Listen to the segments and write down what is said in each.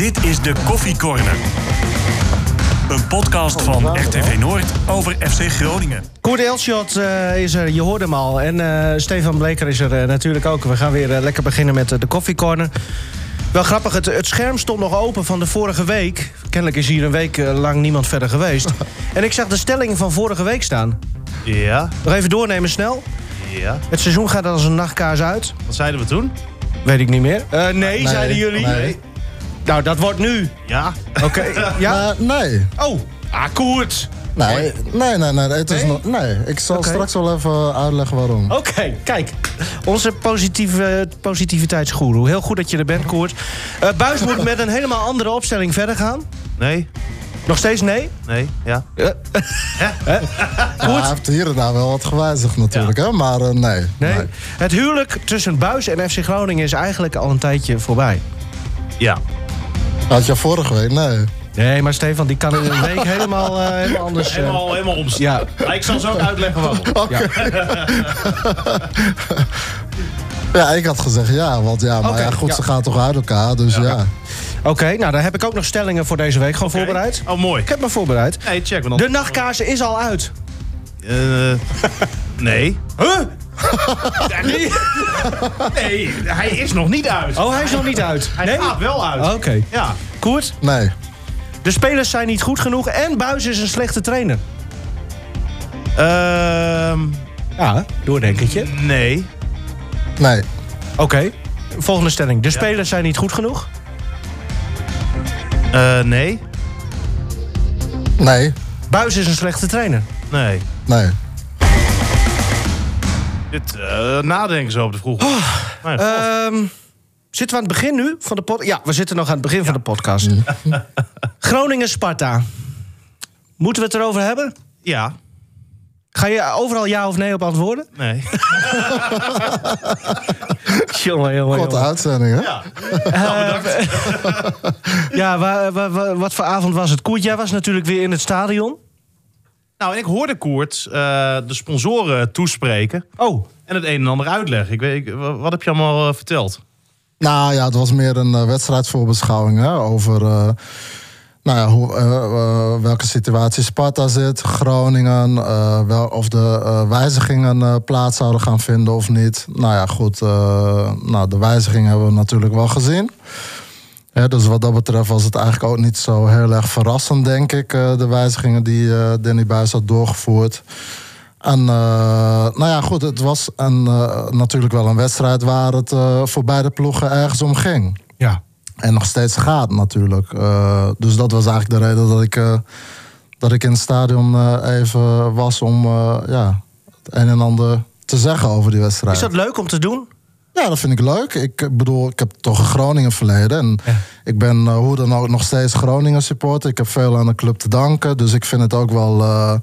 Dit is de Koffie Corner. Een podcast van RTV Noord over FC Groningen. Koert Elschot uh, is er, je hoorde hem al. En uh, Stefan Bleker is er uh, natuurlijk ook. We gaan weer lekker beginnen met de Koffie Corner. Wel grappig, het, het, scherm stond nog open van de vorige week. Kennelijk is hier een week lang niemand verder geweest. en ik zag de stelling van vorige week staan. Ja. Nog even doornemen snel. Ja. Het seizoen gaat als een nachtkaars uit. Wat zeiden we toen? Weet ik niet meer. nee, nee, zeiden jullie. Nee. Nou, dat wordt nu. Ja. Oké. Okay. ja? Uh, nee. Oh, ah, Koert. Nee, nee, nee, nee. Het is Nee? nog, nee. Ik zal straks wel even uitleggen waarom. Oké, kijk. Onze positieve, positiviteitsgoeroe. Heel goed dat je er bent, Koert. Eh Buis moet met een helemaal andere opstelling verder gaan. Nee. Nog steeds nee? Nee. Ja. Ja, hij heeft hier en daar wel wat gewijzigd natuurlijk, hè? Maar eh, nee. Nee. Het huwelijk tussen Buis en FC Groningen is eigenlijk al een tijdje voorbij. Ja. Had je vorige week? Nee. Nee, maar Stefan, die kan in een week helemaal, eh, helemaal anders... eh, Helemaal, helemaal omstaan. ja. Maar ik zal zo ook uitleggen waarom. Ja, ik had gezegd ja, want ja, maar ja, goed, ja. ze gaan toch uit elkaar, dus ja. Oké, nou dan heb ik ook nog stellingen voor deze week. Gewoon voorbereid. Oh, mooi. Ik heb me voorbereid. Nee, check. Want De dan... nachtkaars is al uit. Eh, nee. Huh? Nee. Nee, hij is nog niet uit. Oh, hij is nog niet uit. Hij Nee? gaat wel uit. Oké. Ja. Koert, Nee. de spelers zijn niet goed genoeg en Buis is een slechte trainer. Ehm Ja, doordenkertje. nee. Nee. Oké. Volgende stelling. De spelers zijn niet goed genoeg. Eh, nee. Nee. Buis is een slechte trainer. Nee. Nee. Dit eh, nadenken zo op de vroege. God. Ehm, zitten we aan het begin nu van de podcast? Ja, we zitten nog aan het begin van de podcast. Groningen-Sparta. Moeten we het erover hebben? ja. Ga je overal ja of nee op antwoorden? Nee. Jongen, jongen, Korte uitzending, hè? Ja. Ja, wa- wa- wa- wat voor avond was het? Koert, jij was natuurlijk weer in het stadion. Nou, en ik hoorde Koert eh, de sponsoren toespreken. Oh, En het een en ander uitleggen. Ik weet, wat heb je allemaal eh, verteld? Nou ja, het was meer een eh, wedstrijdvoorbeschouwing hè, over nou ja, hoe, welke situatie Sparta zit, Groningen, wel, of de wijzigingen plaats zouden gaan vinden of niet. Nou ja, goed, nou, de wijzigingen hebben we natuurlijk wel gezien. Hè, dus wat dat betreft was het eigenlijk ook niet zo heel erg verrassend, denk ik, eh, de wijzigingen die eh, Danny Buis had doorgevoerd. En eh, nou ja, goed, het was een, eh, natuurlijk wel een wedstrijd waar het eh, voor beide ploegen ergens om ging. ja. En nog steeds gaat natuurlijk. Eh, dus dat was eigenlijk de reden dat ik, eh, dat ik in het stadion eh, even was om eh, ja, het een en ander te zeggen over die wedstrijd. Is dat leuk om te doen? Ja, dat vind ik leuk. Ik bedoel, ik heb toch een Groningen verleden. En ik ben eh, hoe dan ook nog steeds Groningen supporter. Ik heb veel aan de club te danken. Dus ik vind het ook wel eh,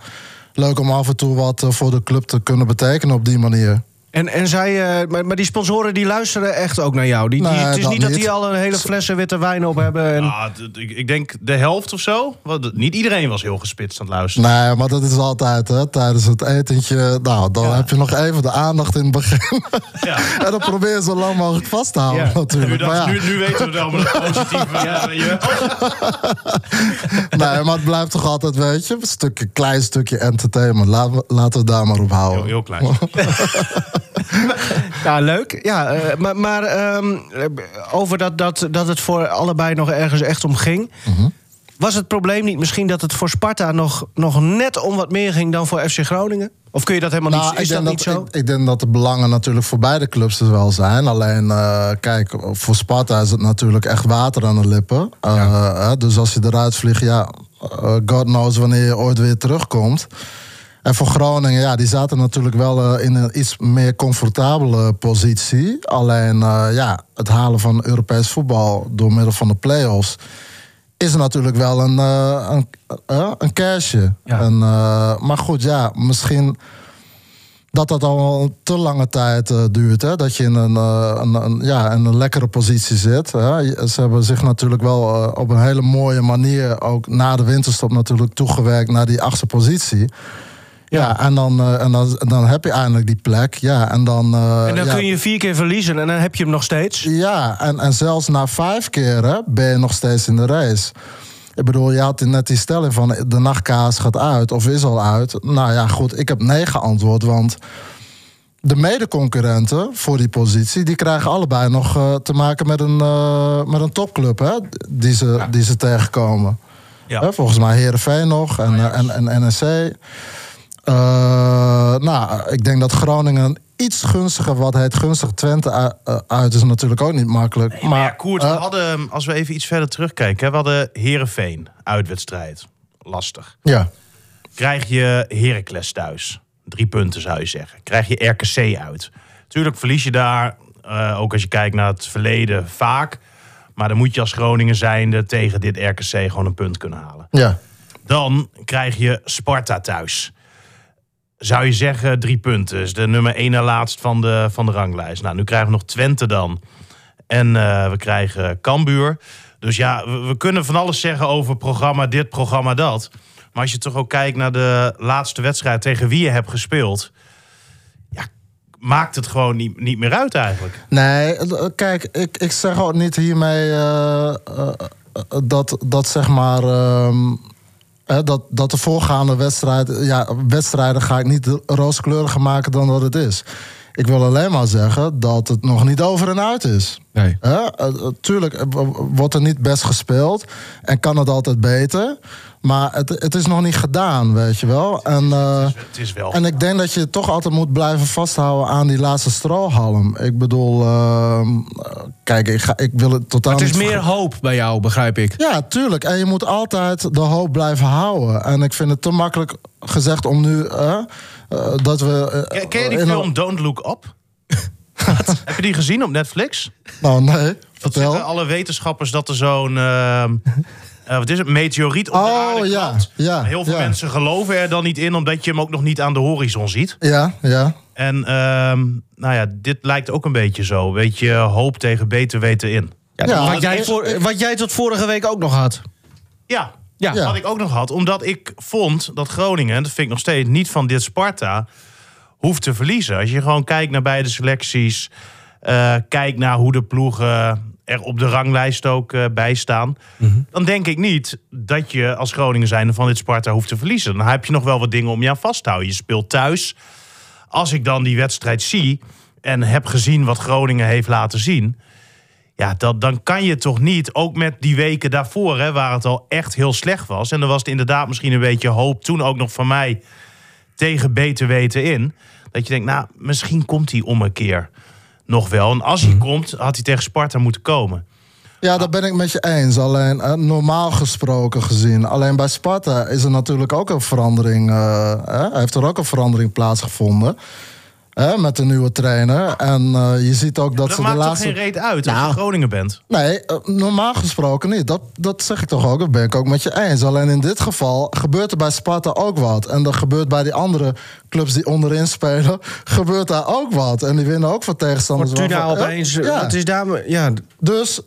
leuk om af en toe wat eh, voor de club te kunnen betekenen op die manier. En, en zij, eh, maar, maar die sponsoren die luisteren echt ook naar jou. Die, die- Nee, het is dat niet dat niet. die al een hele flessen witte wijn op hebben. En... D- ik, ik denk de helft of zo. Wat- Niet iedereen was heel gespitst aan het luisteren. Nee, maar dat is altijd, hè. Tijdens het etentje, nou, dan heb je nog even de aandacht in het begin. Ja. en dan probeer je zo lang mogelijk vast te houden, Ja. Nu, natuurlijk. dacht- Maar ja, nu, nu weten we het wel met het positieve. Ja, weet je nee, maar het blijft toch altijd, weet je, een stukje, klein stukje entertainment. Laten we, laten we het daar maar op houden. Heel, heel klein. Ja, leuk. Ja, eh, maar maar ehm, eh, over dat, dat, dat het voor allebei nog ergens echt om ging. Mhm. Was het probleem niet misschien dat het voor Sparta nog, nog net om wat meer ging dan voor FC Groningen? Of kun je dat helemaal Nou, niet? Is ik dat niet dat, zo? Ik, ik denk dat de belangen natuurlijk voor beide clubs er wel zijn. Alleen, eh, kijk, voor Sparta is het natuurlijk echt water aan de lippen. Eh, dus als je eruit vliegt, ja, God knows wanneer je ooit weer terugkomt. En voor Groningen, ja, die zaten natuurlijk wel eh, in een iets meer comfortabele positie. Alleen, eh, ja, het halen van Europees voetbal door middel van de play-offs is natuurlijk wel een, eh, een, eh, een. Ja. En, maar goed, ja, misschien dat dat al een te lange tijd duurt. Hè? Dat je in een, een, een- ja, in een lekkere positie zit. Hè? Ze hebben zich natuurlijk wel op een hele mooie manier... ook na de winterstop natuurlijk toegewerkt naar die achtste positie. Ja, en, dan, eh, en dan, dan heb je eindelijk die plek. Ja, en dan, eh, En dan ja, kun je vier keer verliezen en dan heb je hem nog steeds. Ja, en, en zelfs na vijf keren ben je nog steeds in de race. Ik bedoel, je had net die stelling van de nachtkaas gaat uit of is al uit. Nou ja, goed, ik heb nee geantwoord, want de medeconcurrenten voor die positie... die krijgen allebei nog eh, te maken met een, met een topclub, hè, die ze, die ze tegenkomen. Ja. Hè, volgens mij Herenveen nog en, eh, en, en NSC. Eh, nou, ik denk dat Groningen iets gunstiger, wat heet gunstig Twente eh, uit, is natuurlijk ook niet makkelijk. Maar ja, Koert, we eh, hadden, als we even iets verder terugkijken... we hadden Herenveen uitwedstrijd. Lastig. ja. Krijg je Heracles thuis. Drie punten zou je zeggen. Krijg je RKC uit. Tuurlijk verlies je daar, ook als je kijkt naar het verleden, vaak. Maar dan moet je als Groningen zijnde tegen dit RKC gewoon een punt kunnen halen. ja. Dan krijg je Sparta thuis. Zou je zeggen drie punten. Is de nummer één na laatst van de, van de ranglijst. Nou, nu krijgen we nog Twente dan. En eh, we krijgen Cambuur. Dus ja, we, kunnen van alles zeggen over programma dit, programma dat. Maar als je toch ook kijkt naar de laatste wedstrijd tegen wie je hebt gespeeld. Ja, maakt het gewoon niet, niet meer uit eigenlijk. Nee, eh, kijk, ik, ik zeg ook niet hiermee eh, dat, dat zeg maar. ehm, hè, dat, dat de voorgaande wedstrijd, ja, wedstrijden ga ik niet rooskleuriger maken dan dat het is. Ik wil alleen maar zeggen dat het nog niet over en uit is. Nee. Hè? Eh, eh, tuurlijk eh, wordt er niet best gespeeld en kan het altijd beter. Maar het, het is nog niet gedaan, weet je wel. En, eh, Het is wel. en ik denk dat je toch altijd moet blijven vasthouden aan die laatste strohalm. Ik bedoel, ehm, eh, kijk, ik, ga, ik wil het totaal Het is niet meer hoop bij jou, begrijp ik. Ja, tuurlijk. En je moet altijd de hoop blijven houden. En ik vind het te makkelijk gezegd om nu eh, eh, dat we. eh, Ken, ken je die film Don't Look Up? Heb je die gezien op Netflix? Nou, nee. Dat Vertel. zeggen alle wetenschappers dat er zo'n... ehm, eh, wat is het? Meteoriet op de Oh, aarde ja, Heel veel ja. mensen geloven er dan niet in... omdat je hem ook nog niet aan de horizon ziet. Ja, ja. En ehm, nou ja, dit lijkt ook een beetje zo. Weet je, hoop tegen beter weten in. Ja, wat, jij voor, wat jij tot vorige week ook nog had. Ja, Ja. Ja. wat ik ook nog had. Omdat ik vond dat Groningen, en dat vind ik nog steeds, niet van dit Sparta hoeft te verliezen. Als je gewoon kijkt naar beide selecties, eh kijkt naar hoe de ploegen er op de ranglijst ook eh, bij staan, dan denk ik niet dat je als Groningen zijnde van dit Sparta hoeft te verliezen. Dan heb je nog wel wat dingen om je aan vast te houden. Je speelt thuis. Als ik dan die wedstrijd zie en heb gezien wat Groningen heeft laten zien, ja, dat, dan kan je toch niet, ook met die weken daarvoor, hè, waar het al echt heel slecht was. En dan was het inderdaad misschien een beetje hoop, toen ook nog van mij, tegen beter weten in. Dat je denkt, nou, misschien komt hij om een keer nog wel. En als hij komt, had hij tegen Sparta moeten komen. Ja, daar ben ik met je eens. Alleen eh, normaal gesproken gezien. Alleen bij Sparta is er natuurlijk ook een verandering. eh, hè, heeft er ook een verandering plaatsgevonden. Hè, met de nieuwe trainer. En eh, je ziet ook dat, Dat ze maakt de toch laatste. geen reet uit als Nou. je Groningen bent? Nee, eh, normaal gesproken niet. Dat, dat zeg ik toch ook. Dat ben ik ook met je eens. Alleen in dit geval gebeurt er bij Sparta ook wat. En dat gebeurt bij die andere clubs die onderin spelen. Gebeurt daar ook wat. En die winnen ook van tegenstanders. Fortuna opeens. Ja. Wat is daar... Ja, Dus.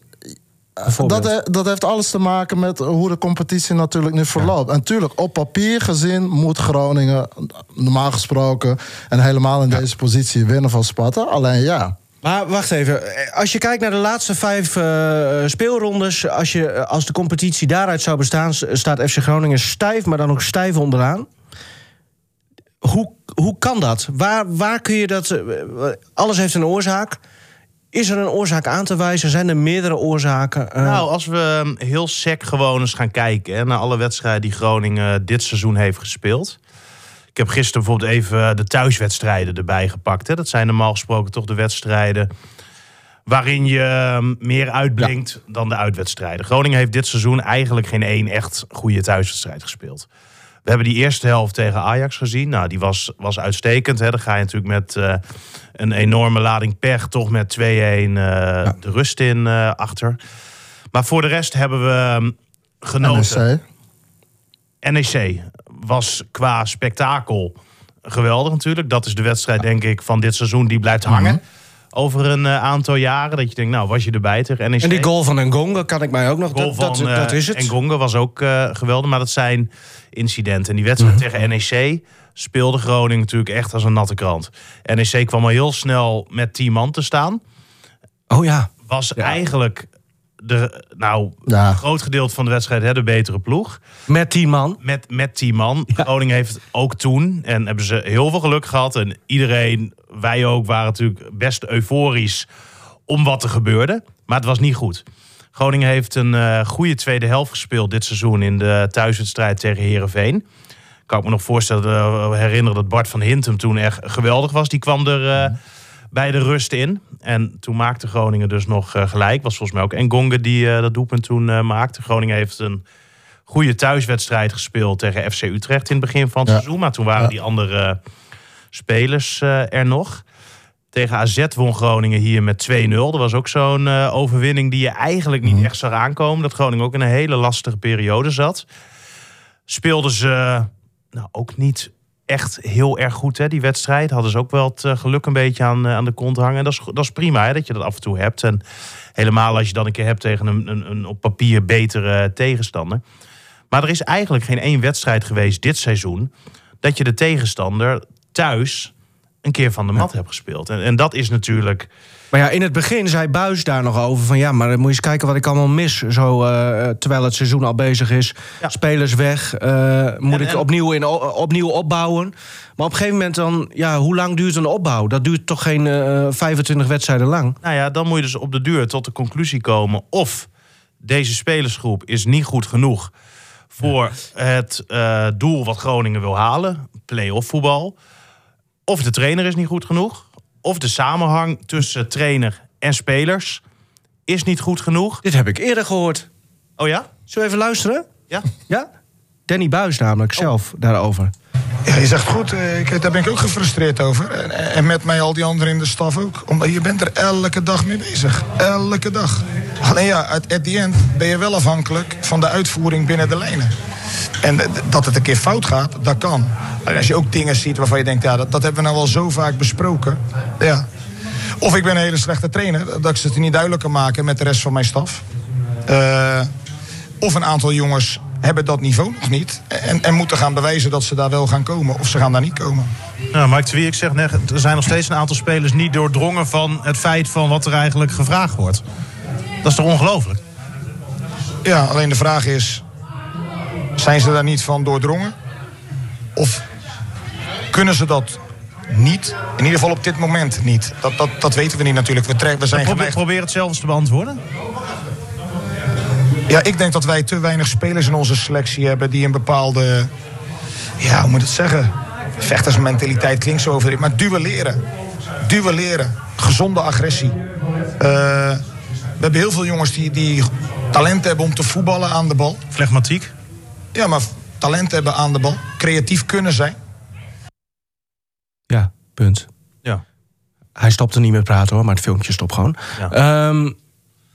Dat, he- dat heeft alles te maken met hoe de competitie natuurlijk nu verloopt. En natuurlijk, op papier gezien moet Groningen normaal gesproken... en helemaal in deze positie winnen van Sparta. Alleen ja, Maar wacht even. Als je kijkt naar de laatste vijf eh, speelrondes... Als, je, eh, als de competitie daaruit zou bestaan... staat FC Groningen stijf, maar dan ook stijf onderaan. Hoe, hoe kan dat? Waar, waar kun je dat... eh, alles heeft een oorzaak. Is er een oorzaak aan te wijzen? Zijn er meerdere oorzaken? Eh, Nou, als we um, heel sec gewoon eens gaan kijken hè, naar alle wedstrijden die Groningen dit seizoen heeft gespeeld. Ik heb gisteren bijvoorbeeld even de thuiswedstrijden erbij gepakt. Hè. Dat zijn normaal gesproken toch de wedstrijden waarin je um, meer uitblinkt dan de uitwedstrijden. Groningen heeft dit seizoen eigenlijk geen één echt goede thuiswedstrijd gespeeld. We hebben die eerste helft tegen Ajax gezien. Nou, die was, was uitstekend. Hè. Dan ga je natuurlijk met eh, een enorme lading pech... toch met 2-1 eh, de rust in eh, achter. Maar voor de rest hebben we um, genoten. NEC. NEC was qua spektakel geweldig natuurlijk. Dat is de wedstrijd, denk ik, van dit seizoen die blijft hangen. Over een eh, aantal jaren. Dat je denkt, nou, was je erbij tegen NEC? En die goal van Ngonga kan ik mij ook nog... goal dat, van dat, dat eh, is het. Ngonga was ook eh, geweldig, maar dat zijn incidenten. En die wedstrijd Mhm. tegen NEC speelde Groningen natuurlijk echt als een natte krant. NEC kwam al heel snel met 10 man te staan. Oh ja. Was eigenlijk de, nou, Ja. een groot gedeelte van de wedstrijd hè, de betere ploeg. Met 10 man. Met, met 10 man. Groningen heeft ook toen, en hebben ze heel veel geluk gehad. En iedereen, wij ook, waren natuurlijk best euforisch om wat er gebeurde. Maar het was niet goed. Groningen heeft een eh, goede tweede helft gespeeld dit seizoen in de thuiswedstrijd tegen Herenveen. Kan ik me nog voorstellen, eh, herinneren dat Bart van Hintem toen echt geweldig was. Die kwam er eh, bij de rust in. En toen maakte Groningen dus nog eh, gelijk. Was volgens mij ook Engonge die eh, dat doelpunt toen eh, maakte. Groningen heeft een goede thuiswedstrijd gespeeld tegen FC Utrecht in het begin van het Ja. seizoen. Maar toen waren Ja. die andere spelers er nog. Tegen AZ won Groningen hier met 2-0. Dat was ook zo'n overwinning die je eigenlijk niet echt zag aankomen. Dat Groningen ook in een hele lastige periode zat. Speelden ze nou, ook niet echt heel erg goed, hè, die wedstrijd. Hadden ze ook wel het eh, geluk een beetje aan, eh, aan de kont hangen. En dat is, dat is prima, hè, dat je dat af en toe hebt. En helemaal als je dan een keer hebt tegen een, een, een op papier betere tegenstander. Maar er is eigenlijk geen één wedstrijd geweest dit seizoen... dat je de tegenstander thuis een keer van de mat hebt gespeeld. En, en dat is natuurlijk... Maar ja, in het begin zei Buis daar nog over van... ja, maar dan moet je eens kijken wat ik allemaal mis... Zo, eh, terwijl het seizoen al bezig is. Ja. Spelers weg. eh, moet En- ik en- opnieuw, in, opnieuw opbouwen. Maar op een gegeven moment dan... Ja, hoe lang duurt een opbouw? Dat duurt toch geen eh 25 wedstrijden lang? Nou ja, dan moet je dus op de duur tot de conclusie komen... of deze spelersgroep is niet goed genoeg... voor het doel wat Groningen wil halen. Play-off voetbal. Of de trainer is niet goed genoeg. Of de samenhang tussen trainer en spelers is niet goed genoeg. Dit heb ik eerder gehoord. Oh ja? Zullen we even luisteren? Ja? Ja? Danny Buis namelijk zelf daarover. Ja, je zegt goed, eh, ik, daar ben ik ook gefrustreerd over. En, en met mij al die anderen in de staf ook. Omdat je bent er elke dag mee bezig. Elke dag. Alleen ja, at, at the end ben je wel afhankelijk van de uitvoering binnen de lijnen. En dat het een keer fout gaat, dat kan. En als je ook dingen ziet waarvan je denkt, ja, dat, dat hebben we nou al zo vaak besproken. Ja. Of ik ben een hele slechte trainer, dat ik ze het niet duidelijk kan maken met de rest van mijn staf. Eh, of een aantal jongens hebben dat niveau nog niet. En, en moeten gaan bewijzen dat ze daar wel gaan komen. Of ze gaan daar niet komen. Nou, Mike Wie, ik zeg net, er zijn nog steeds een aantal spelers niet doordrongen van het feit van wat er eigenlijk gevraagd wordt. Dat is toch ongelooflijk? Ja, alleen de vraag is... Zijn ze daar niet van doordrongen? Of kunnen ze dat niet? In ieder geval op dit moment niet. Dat, dat, dat weten we niet natuurlijk. We, tre- we zijn Probeer, geneigd... probeer het zelf eens te beantwoorden. Ja, ik denk dat wij te weinig spelers in onze selectie hebben... die een bepaalde... Ja, hoe moet ik het zeggen? Vechtersmentaliteit klinkt zo over. Maar duelleren. Duelleren. Gezonde agressie. Eh, we hebben heel veel jongens die, die talent hebben om te voetballen aan de bal. Flegmatiek. Ja, maar talent hebben aan de bal. Creatief kunnen zijn. Ja, punt. Ja. Hij stopte niet met praten hoor, maar het filmpje stopt gewoon. Ja. Ja,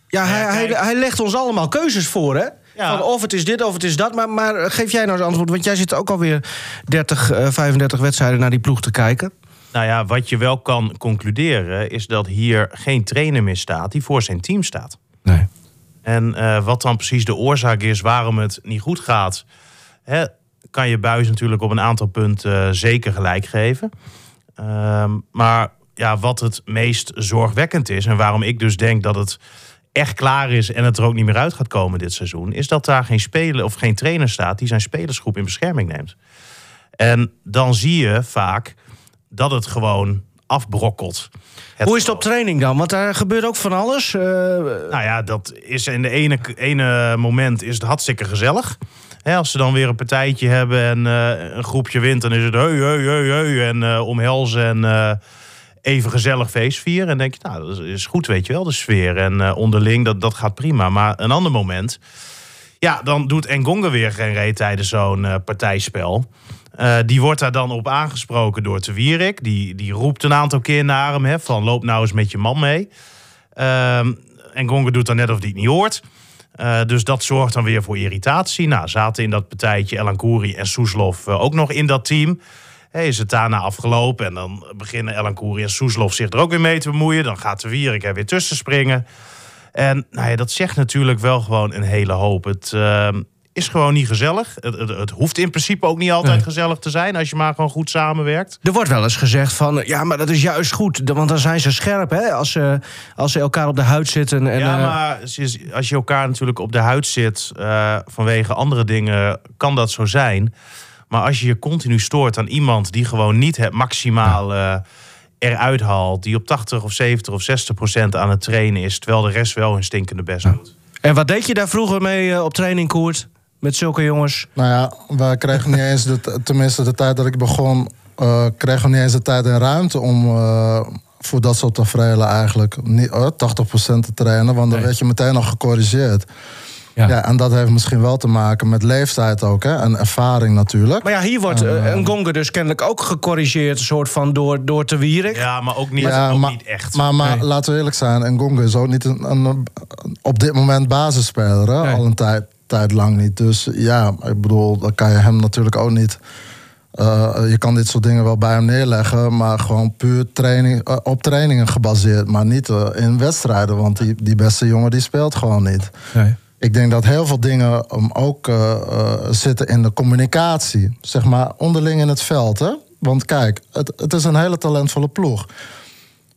ja hij, hij, hij legt ons allemaal keuzes voor, hè? Ja. Van of het is dit of het is dat. Maar, maar geef jij nou eens antwoord, want jij zit ook alweer 30, eh, 35 wedstrijden naar die ploeg te kijken. Nou ja, wat je wel kan concluderen is dat hier geen trainer meer staat die voor zijn team staat. Nee. En eh, wat dan precies de oorzaak is waarom het niet goed gaat, hè, kan je buis natuurlijk op een aantal punten eh, zeker gelijk geven. Ehm, maar ja, wat het meest zorgwekkend is en waarom ik dus denk dat het echt klaar is en het er ook niet meer uit gaat komen dit seizoen, is dat daar geen speler of geen trainer staat die zijn spelersgroep in bescherming neemt. En dan zie je vaak dat het gewoon afbrokkelt. Het Hoe is het op training dan? Want daar gebeurt ook van alles. Eh, nou ja, dat is in de ene, ene moment is het hartstikke gezellig. Als ze dan weer een partijtje hebben en eh, een groepje wint, dan is het heu, heu, heu, heu en eh, omhelzen en even gezellig feest vieren. En denk je, nou, dat is goed, weet je wel, de sfeer. En onderling, dat, dat gaat prima. Maar een ander moment, ja, dan doet Engonga weer geen reet tijdens zo'n partijspel. Eh, die wordt daar dan op aangesproken door Te Wierik. Die, die roept een aantal keer naar hem, hè, van loop nou eens met je man mee. Ehm en Gonga doet dan net of die het niet hoort. Eh, dus dat zorgt dan weer voor irritatie. Nou, zaten in dat partijtje Elan Kouri en Soeslof eh, ook nog in dat team. Hey, is het daarna afgelopen en dan beginnen Ellen Koeri en Soeslof zich er ook weer mee te bemoeien. Dan gaat de Wierik er weer tussen springen. En nou ja, dat zegt natuurlijk wel gewoon een hele hoop. Het ehm, is gewoon niet gezellig. Het, het, het hoeft in principe ook niet altijd gezellig te zijn als je maar gewoon goed samenwerkt. Er wordt wel eens gezegd van, ja, maar dat is juist goed. Want dan zijn ze scherp, hè, als ze, als ze elkaar op de huid zitten. En, ja, eh, maar als- je elkaar natuurlijk op de huid zit eh, vanwege andere dingen, kan dat zo zijn. Maar als je je continu stoort aan iemand die gewoon niet het maximaal eh, eruit haalt, die op 80 of 70 of 60 procent aan het trainen is, terwijl de rest wel hun stinkende best doet. En wat deed je daar vroeger mee op training, Koert? Met zulke jongens? Nou ja, wij kregen niet eens, de, tenminste de tijd dat ik begon, eh, kregen we niet eens de tijd en ruimte om eh, voor dat soort tafereelen eigenlijk niet, eh, 80% te trainen. Want dan werd je meteen al gecorrigeerd. Ja. Ja. en dat heeft misschien wel te maken met leeftijd ook, hè? En ervaring natuurlijk. Maar ja, hier wordt eh, een gonger dus kennelijk ook gecorrigeerd... soort van door, door te Wierik. Ja, maar ook niet, Ja, ook maar, niet echt. Maar, maar Nee. laten we eerlijk zijn, en Gongo is ook niet een, een- op dit moment basisspeler. Hè? Nee. Al een tijd, tijd lang niet. Dus ja, ik bedoel, dan kan je hem natuurlijk ook niet. eh, je kan dit soort dingen wel bij hem neerleggen, maar gewoon puur training, eh, op trainingen gebaseerd. Maar niet eh, in wedstrijden, want die, die beste jongen die speelt gewoon niet. Nee. Ik denk dat heel veel dingen um, ook zitten in de communicatie. Zeg maar onderling in het veld. Hè? Want kijk, het, het is een hele talentvolle ploeg.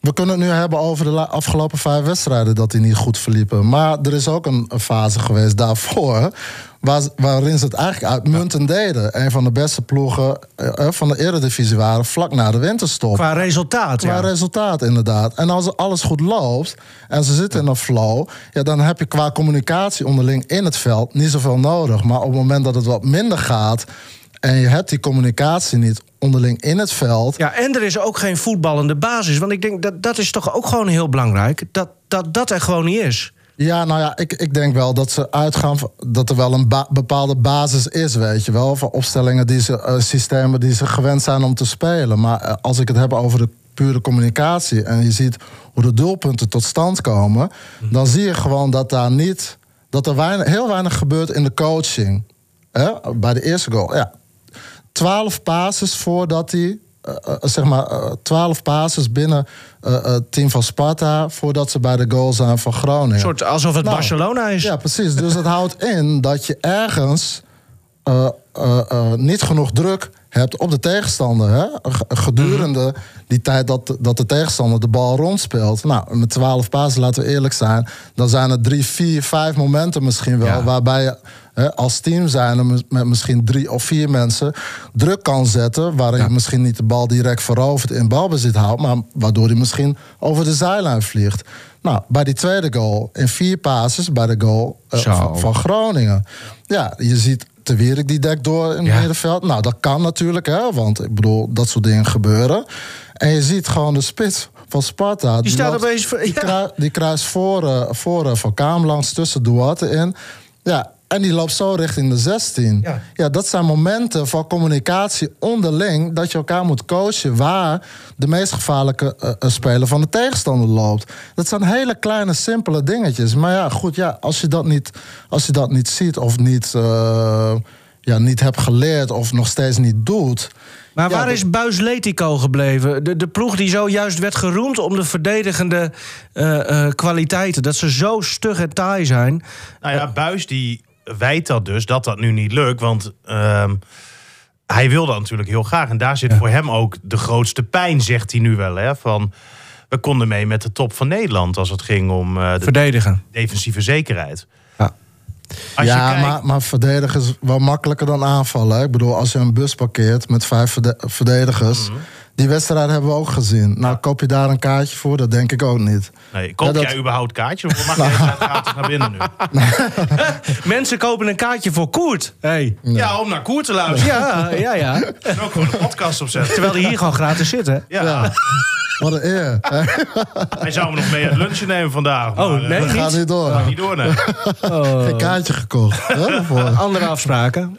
We kunnen het nu hebben over de afgelopen vijf wedstrijden dat die niet goed verliepen. Maar er is ook een, fase geweest daarvoor. Waar, waarin ze het eigenlijk uitmuntend deden. Een van de beste ploegen eh, eh, van de Eredivisie waren vlak na de winterstop. Qua resultaat, Qua ja. resultaat, inderdaad. En als alles goed loopt en ze zitten in een flow, ja, dan heb je qua communicatie onderling in het veld niet zoveel nodig. Maar op het moment dat het wat minder gaat en je hebt die communicatie niet onderling in het veld. Ja, en er is ook geen voetballende basis. Want ik denk dat dat is toch ook gewoon heel belangrijk. Dat dat, dat er gewoon niet is. Ja, nou ja, ik, ik denk wel dat ze uitgaan dat er wel een ba- bepaalde basis is, weet je wel. Van opstellingen, die ze, eh, systemen die ze gewend zijn om te spelen. Maar eh, als ik het heb over de pure communicatie en je ziet hoe de doelpunten tot stand komen, dan zie je gewoon dat daar niet, dat er weinig, heel weinig gebeurt in de coaching. Hè? Bij de eerste goal, ja. 12 passes voordat hij. eh, eh, zeg maar, eh, 12 passes binnen het team van Sparta. voordat ze bij de goal zijn van Groningen. Een soort alsof het Nou, Barcelona is. Ja, precies. Dus het houdt in dat je ergens niet genoeg druk hebt op de tegenstander. Hè? Gedurende die tijd dat, dat de tegenstander de bal rondspeelt. Nou, met 12 pasen, laten we eerlijk zijn. Dan zijn er drie, vier, vijf momenten misschien wel. Ja. Waarbij je hè, als team zijn met misschien drie of vier mensen druk kan zetten. Waarin je misschien niet de bal direct verovert in balbezit houdt. Maar waardoor hij misschien over de zijlijn vliegt. Nou, bij die tweede goal, in vier passes bij de goal eh, van Groningen. Ja, je ziet Te Wierik die dekt door in het Ja. middenveld. Nou, dat kan natuurlijk, hè, want ik bedoel, dat soort dingen gebeuren. En je ziet gewoon de spits van Sparta. Die staat loopt- opeens voor- ja. die kruist voor, eh, voor eh, Van Kaam langs tussen Duarte in. Ja, en die loopt zo richting de 16. Ja. Ja. dat zijn momenten van communicatie onderling... dat je elkaar moet coachen waar de meest gevaarlijke eh, eh, speler van de tegenstander loopt. Dat zijn hele kleine, simpele dingetjes. Maar ja, goed, ja, als, je dat niet, als je dat niet ziet of niet, eh, ja, niet hebt geleerd... of nog steeds niet doet... Maar Ja, waar dat- is Buis Letico gebleven? De, de ploeg die zojuist werd geroemd om de verdedigende eh, eh, kwaliteiten. Dat ze zo stug en taai zijn. Nou ja, Buis die wijt dat dus, dat dat nu niet lukt. Want ehm, hij wil dat natuurlijk heel graag. En daar zit voor hem ook de grootste pijn, zegt hij nu wel. Hè, van, we konden mee met de top van Nederland als het ging om eh, de Verdedigen. defensieve zekerheid. Ja. Als je ja, kijkt- maar, maar verdedigen is wel makkelijker dan aanvallen. hè. Ik bedoel, als je een bus parkeert met vijf verde- verdedigers... Mhm. Die wedstrijd hebben we ook gezien. Nou, koop je daar een kaartje voor? Dat denk ik ook niet. Nee, koop Ja, dat- jij überhaupt kaartje? Of mag jij gratis naar binnen nu? Mensen kopen een kaartje voor Koert. Hey. Ja, om naar Koer te luisteren. Ja, ja, ja. En ook gewoon een podcast opzetten. Terwijl die hier gewoon gratis zit, hè? Ja, Wat een eer. hij zou me nog mee het lunchen nemen vandaag. Oh, maar, eh, nee? Dat gaat niet door. Gaat niet door, nee. Geen kaartje gekocht. Andere afspraken.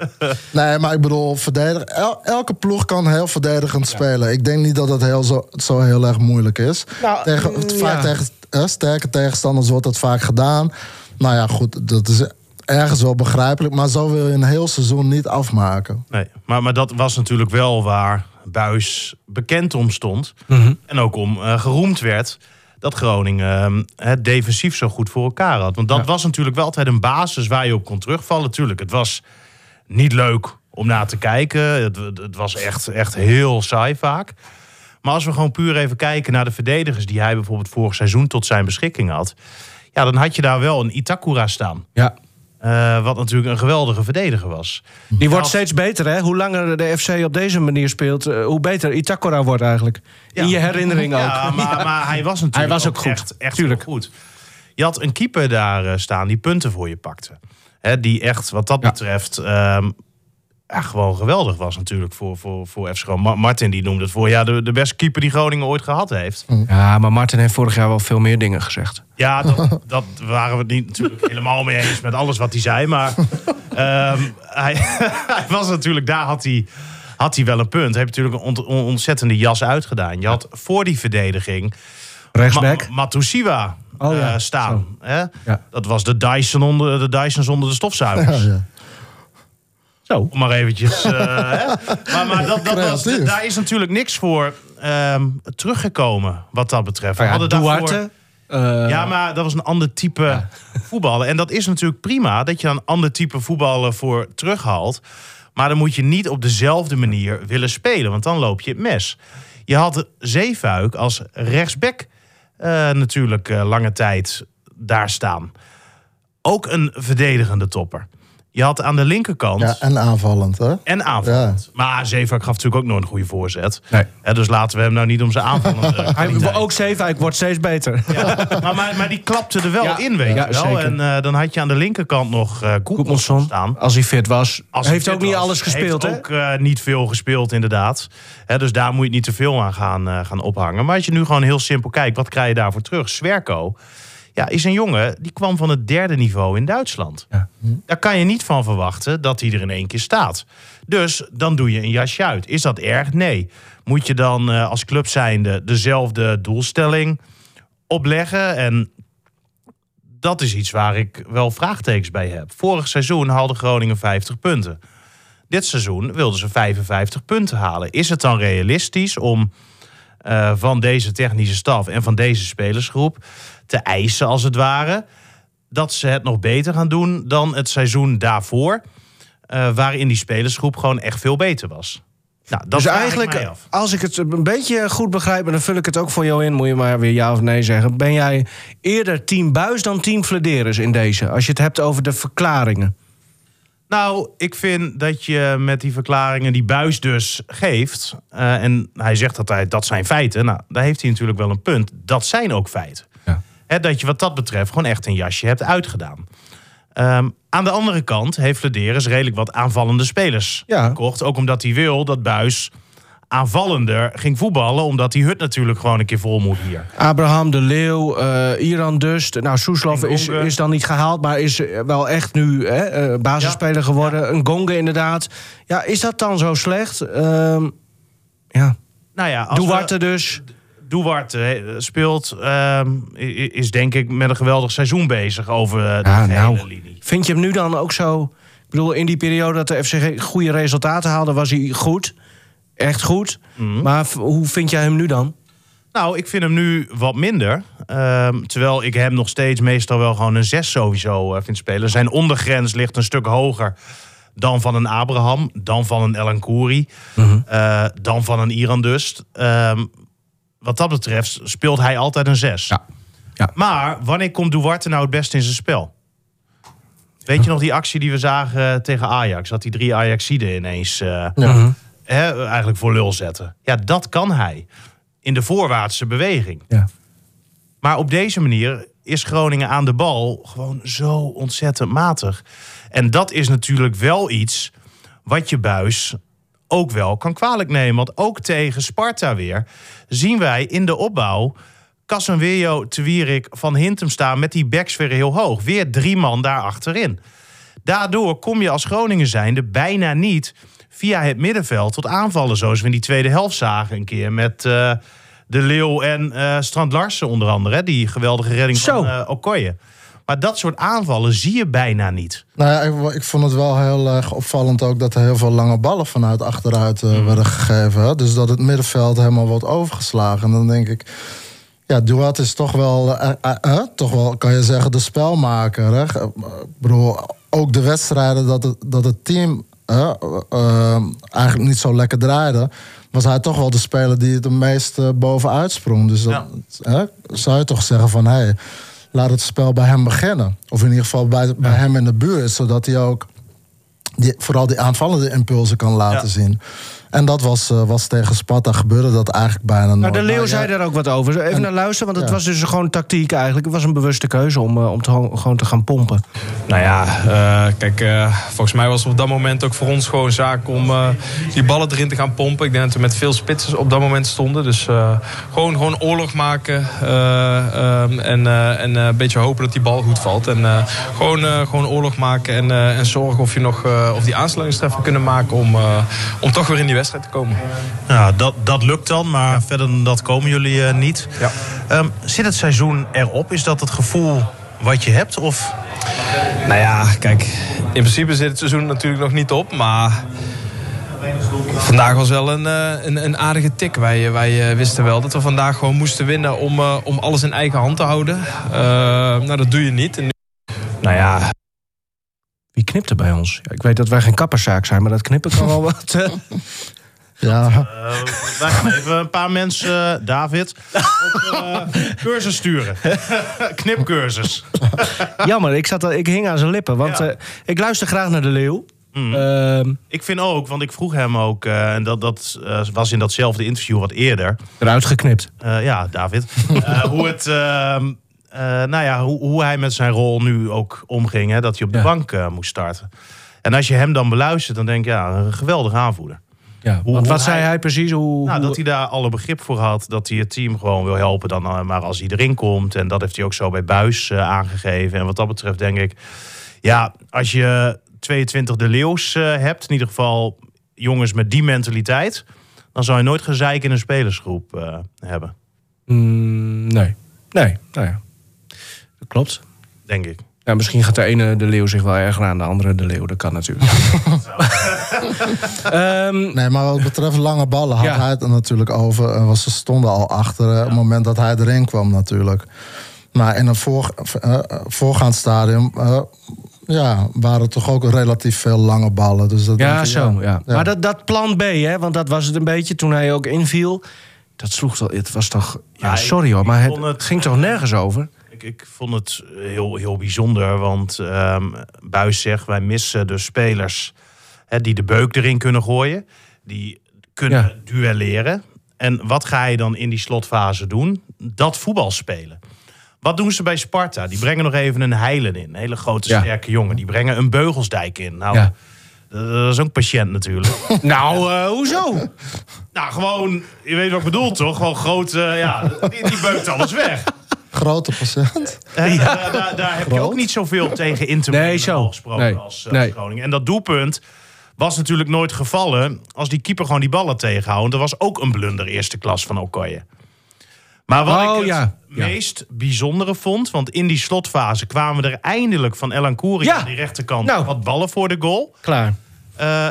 Nee, maar ik bedoel, verdedigen. El- elke ploeg kan heel verdedigend spelen. Ik denk niet dat het heel zo, zo heel erg moeilijk is. Nou, tegen, mm, vaak ja. tegen hè, sterke tegenstanders wordt dat vaak gedaan. Nou ja, goed, dat is ergens wel begrijpelijk. Maar zo wil je een heel seizoen niet afmaken. Nee, maar, maar dat was natuurlijk wel waar Buis bekend om stond. Mhm. En ook om eh, geroemd werd dat Groningen eh, het defensief zo goed voor elkaar had. Want dat Ja. was natuurlijk wel altijd een basis waar je op kon terugvallen. Tuurlijk, het was niet leuk om naar te kijken. Het, het was echt, echt heel saai vaak. Maar als we gewoon puur even kijken naar de verdedigers... die hij bijvoorbeeld vorig seizoen tot zijn beschikking had... ja, dan had je daar wel een Itakura staan. Ja. Eh, wat natuurlijk een geweldige verdediger was. Die wordt steeds beter, hè? Hoe langer de FC op deze manier speelt, eh, hoe beter Itakura wordt eigenlijk. Ja. In je herinnering ook. Ja, maar, maar hij was natuurlijk Hij was ook goed. echt, echt Tuurlijk. goed. Je had een keeper daar eh, staan die punten voor je pakte. Hè, die echt, wat dat betreft, ehm, ja, gewoon geweldig was natuurlijk voor, voor, voor FC Groningen. Ma- Martin die noemde het voor ja, de, de beste keeper die Groningen ooit gehad heeft. Ja, maar Martin heeft vorig jaar wel veel meer dingen gezegd. Ja, dat, dat waren we het niet natuurlijk helemaal mee eens met alles wat hij zei. Maar ehm, hij, hij was natuurlijk, daar had hij, had hij wel een punt. Hij heeft natuurlijk een ont- on- ontzettende jas uitgedaan. Je had voor die verdediging Rechtsback. Ma- Matusiwa Oh ja, eh, staan. Hè? Ja. Dat was de Dyson, onder, de Dyson zonder de stofzuigers. Ja, ja. Zo. Om maar eventjes... eh? Maar, maar dat, dat Creatief. daar is natuurlijk niks voor ehm, teruggekomen wat dat betreft. We Nou ja, hadden daarvoor- Duarte. eh, ja, maar dat was een ander type voetballen. En dat is natuurlijk prima dat je een ander type voetballen voor terughaalt. Maar dan moet je niet op dezelfde manier willen spelen, want dan loop je het mes. Je had Zeefuik als rechtsback eh, natuurlijk lange tijd daar staan. Ook een verdedigende topper. Je had aan de linkerkant Ja, en aanvallend, hè? en aanvallend. Maar Zeefuik gaf natuurlijk ook nooit een goede voorzet. Nee. Dus laten we hem nou niet om zijn aanvallende Hij, ook Zeefuik wordt steeds beter. Ja, maar, maar, maar die klapte er wel Ja, in, weet ja, je wel. zeker. En eh, dan had je aan de linkerkant nog eh Koepelson Koepelson, staan. als hij fit was, Als hij heeft fit ook niet was. alles gespeeld, Heeft hè? ook eh, niet veel gespeeld, inderdaad. Hè, dus daar moet je niet te veel aan gaan, eh, gaan ophangen. Maar als je nu gewoon heel simpel kijkt, wat krijg je daarvoor terug? Swerko ja, is een jongen die kwam van het derde niveau in Duitsland. Ja. Daar kan je niet van verwachten dat hij er in één keer staat. Dus dan doe je een jasje uit. Is dat erg? Nee. Moet je dan eh, als club zijnde dezelfde doelstelling opleggen? En dat is iets waar ik wel vraagtekens bij heb. Vorig seizoen haalde Groningen 50 punten. Dit seizoen wilden ze 55 punten halen. Is het dan realistisch om eh, van deze technische staf en van deze spelersgroep te eisen, als het ware, dat ze het nog beter gaan doen dan het seizoen daarvoor, eh, waarin die spelersgroep gewoon echt veel beter was? Nou, dat Dus ik eigenlijk, als ik het een beetje goed begrijp... en dan vul ik het ook voor jou in, moet je maar weer ja of nee zeggen... ben jij eerder team Buis dan team Flederis in deze? Als je het hebt over de verklaringen. Nou, ik vind dat je met die verklaringen die Buis dus geeft... eh, en hij zegt dat hij, dat zijn feiten. Nou, daar heeft hij natuurlijk wel een punt. Dat zijn ook feiten. Dat je wat dat betreft gewoon echt een jasje hebt uitgedaan. Ehm, aan de andere kant heeft Flederis redelijk wat aanvallende spelers Ja. gekocht. Ook omdat hij wil dat Buis aanvallender ging voetballen... omdat die hut natuurlijk gewoon een keer vol moet hier. Abraham de Leeuw, eh, Iran Dust. Nou, Soeslof is, is dan niet gehaald, maar is eh, wel echt nu hè, eh, basisspeler geworden. Een Gonge inderdaad. Ja, is dat dan zo slecht? Ehm, ja, Nou ja, als we- dus. Duarte eh, speelt, ehm, is denk ik met een geweldig seizoen bezig over eh, de Ja, hele nou, linie. vind je hem nu dan ook zo... Ik bedoel, in die periode dat de FC goede resultaten haalde... was hij goed. Echt goed. Mhm. Maar hoe vind jij hem nu dan? Nou, ik vind hem nu wat minder. Ehm, terwijl ik hem nog steeds meestal wel gewoon een 6 sowieso eh, vind spelen. Zijn ondergrens ligt een stuk hoger dan van een Abraham, dan van een El Kouri, eh, dan van een Iran Dust. Ehm, wat dat betreft speelt hij altijd een 6. Ja. Ja. Maar wanneer komt Duarte nou het beste in zijn spel? Weet je nog die actie die we zagen tegen Ajax? Dat die drie Ajaxiden ineens eh, Ja. hè, eigenlijk voor lul zetten. Ja, dat kan hij. In de voorwaartse beweging. Ja. Maar op deze manier is Groningen aan de bal gewoon zo ontzettend matig. En dat is natuurlijk wel iets wat je buis ook wel kan kwalijk nemen. Want ook tegen Sparta weer zien wij in de opbouw Casanweo, Twierik, Van Hintem staan met die backs weer heel hoog. Weer drie man daar achterin. Daardoor kom je als Groningen zijnde bijna niet via het middenveld tot aanvallen. Zoals we in die tweede helft zagen een keer met eh, De Leeuw en eh, Strand Larsen onder andere. hè, Die geweldige redding Zo. van eh Okoye. Maar dat soort aanvallen zie je bijna niet. Nou ja, ik, ik vond het wel heel erg opvallend ook dat er heel veel lange ballen vanuit achteruit eh, werden gegeven. Hè? Dus dat het middenveld helemaal wordt overgeslagen. En dan denk ik, ja, Duat is toch wel, eh, eh, eh, toch wel, kan je zeggen, de spelmaker. Hè? Ik bedoel, ook de wedstrijden dat het, dat het team eigenlijk niet zo lekker draaide, was hij toch wel de speler die het het meest bovenuit sprong. Dus dat, hè, zou je toch zeggen van, hé, hey, laat het spel bij hem beginnen. Of in ieder geval bij, bij hem in de buurt, zodat hij ook die, vooral die aanvallende impulsen kan laten Ja. zien. En dat was, eh, was tegen Sparta gebeurde dat eigenlijk bijna Nou, nooit. de Leeuw Maar zei daar ook wat over. Even naar luisteren, want het ja. was dus gewoon tactiek eigenlijk. Het was een bewuste keuze om, eh, om te, gewoon te gaan pompen. Nou ja, eh, kijk, eh, volgens mij was het op dat moment ook voor ons gewoon zaak om eh, die ballen erin te gaan pompen. Ik denk dat we met veel spitsen op dat moment stonden. Dus eh, gewoon, gewoon oorlog maken eh, ehm, en, eh, en eh, een beetje hopen dat die bal goed valt. En eh, gewoon, eh, gewoon oorlog maken en, eh, en zorgen of, je nog, eh, of die aansluitingstreffer kunnen maken om, eh, om toch weer in die wedstrijd te komen. Ja, dat, dat lukt dan, maar verder dan dat komen jullie eh, niet. Ja. Ehm, zit het seizoen erop? Is dat het gevoel wat je hebt? Of Nou ja, kijk, in principe zit het seizoen natuurlijk nog niet op, maar vandaag was wel een, eh, een, een aardige tik. Wij, wij eh, wisten wel dat we vandaag gewoon moesten winnen om, eh, om alles in eigen hand te houden. Eh, nou, dat doe je niet. En nu- nou ja, Wie knipt er bij ons? Ja, ik weet dat wij geen kapperszaak zijn, maar dat knippen kan wel wat. ja, wij gaan even een paar mensen, eh, David, op eh, cursus sturen. Knipcursus. Jammer, ik, zat, al- ik hing aan zijn lippen. Want Ja. eh, ik luister graag naar de Leeuw. Ehm, Ik vind ook, want ik vroeg hem ook, eh, en dat, dat eh, was in datzelfde interview wat eerder. eruit geknipt. Eh, ja, David. Eh, hoe, het, ehm, eh, nou ja, hoe, hoe hij met zijn rol nu ook omging. Hè, dat hij op de Ja. bank eh, moest starten. En als je hem dan beluistert, dan denk je, ja, een geweldige aanvoerder. Ja, Hoe- wat zei hij- precies? Hoe, Nou, hoe- dat hij daar alle begrip voor had. Dat hij het team gewoon wil helpen dan eh, maar als hij erin komt. En dat heeft hij ook zo bij Buis eh, aangegeven. En wat dat betreft denk ik... Ja, als je 22 de Leeuws eh, hebt... in ieder geval jongens met die mentaliteit... dan zou je nooit gezeik in een spelersgroep eh, hebben. Mm, nee. Nee, nou ja. Dat klopt. Denk ik. Ja, misschien gaat de ene de leeuw zich wel erger aan, de andere de leeuw. Dat kan natuurlijk. Ehm, Nee, maar wat betreft lange ballen had Ja. hij het er natuurlijk over. En was, ze stonden al achter eh, op het moment dat hij erin kwam natuurlijk. Maar in een voor, eh, voorgaand stadium eh, ja, waren er toch ook relatief veel lange ballen. Dus dat ja, ik, zo. Ja. Ja. Maar dat, dat plan B, hè, want dat was het een beetje toen hij ook inviel. Dat sloeg toch. Het was toch. Ja, sorry hoor, maar het, het- ging toch nergens over? Ik, ik vond het heel, heel bijzonder. Want ehm Buis zegt, wij missen de spelers... Hè, die de beuk erin kunnen gooien. Die kunnen Ja. duelleren. En wat ga je dan in die slotfase doen? Dat voetbal spelen. Wat doen ze bij Sparta? Die brengen nog even een heilen in. Een hele grote, Ja. sterke jongen. Die brengen een beugelsdijk in. Nou, Ja. dat is ook patiënt natuurlijk. Nou, eh, hoezo? nou, gewoon, je weet wat ik bedoel toch? Gewoon groot, eh, ja, die, die beukt alles weg. Grote patiënt. Hè, daar, daar, daar heb je ook niet zoveel tegen in te brengen, Nee, zo. gesproken, Nee. als, eh, Nee. als Groningen. En dat doelpunt was natuurlijk nooit gevallen als die keeper gewoon die ballen tegenhoudt. Dat was ook een blunder eerste klas van Okoye. Maar wat Oh, ik het ja. Ja. meest bijzondere vond, want in die slotfase kwamen er eindelijk van Elan Koeri Ja. aan die rechterkant Nou. wat ballen voor de goal. Klaar. Eh,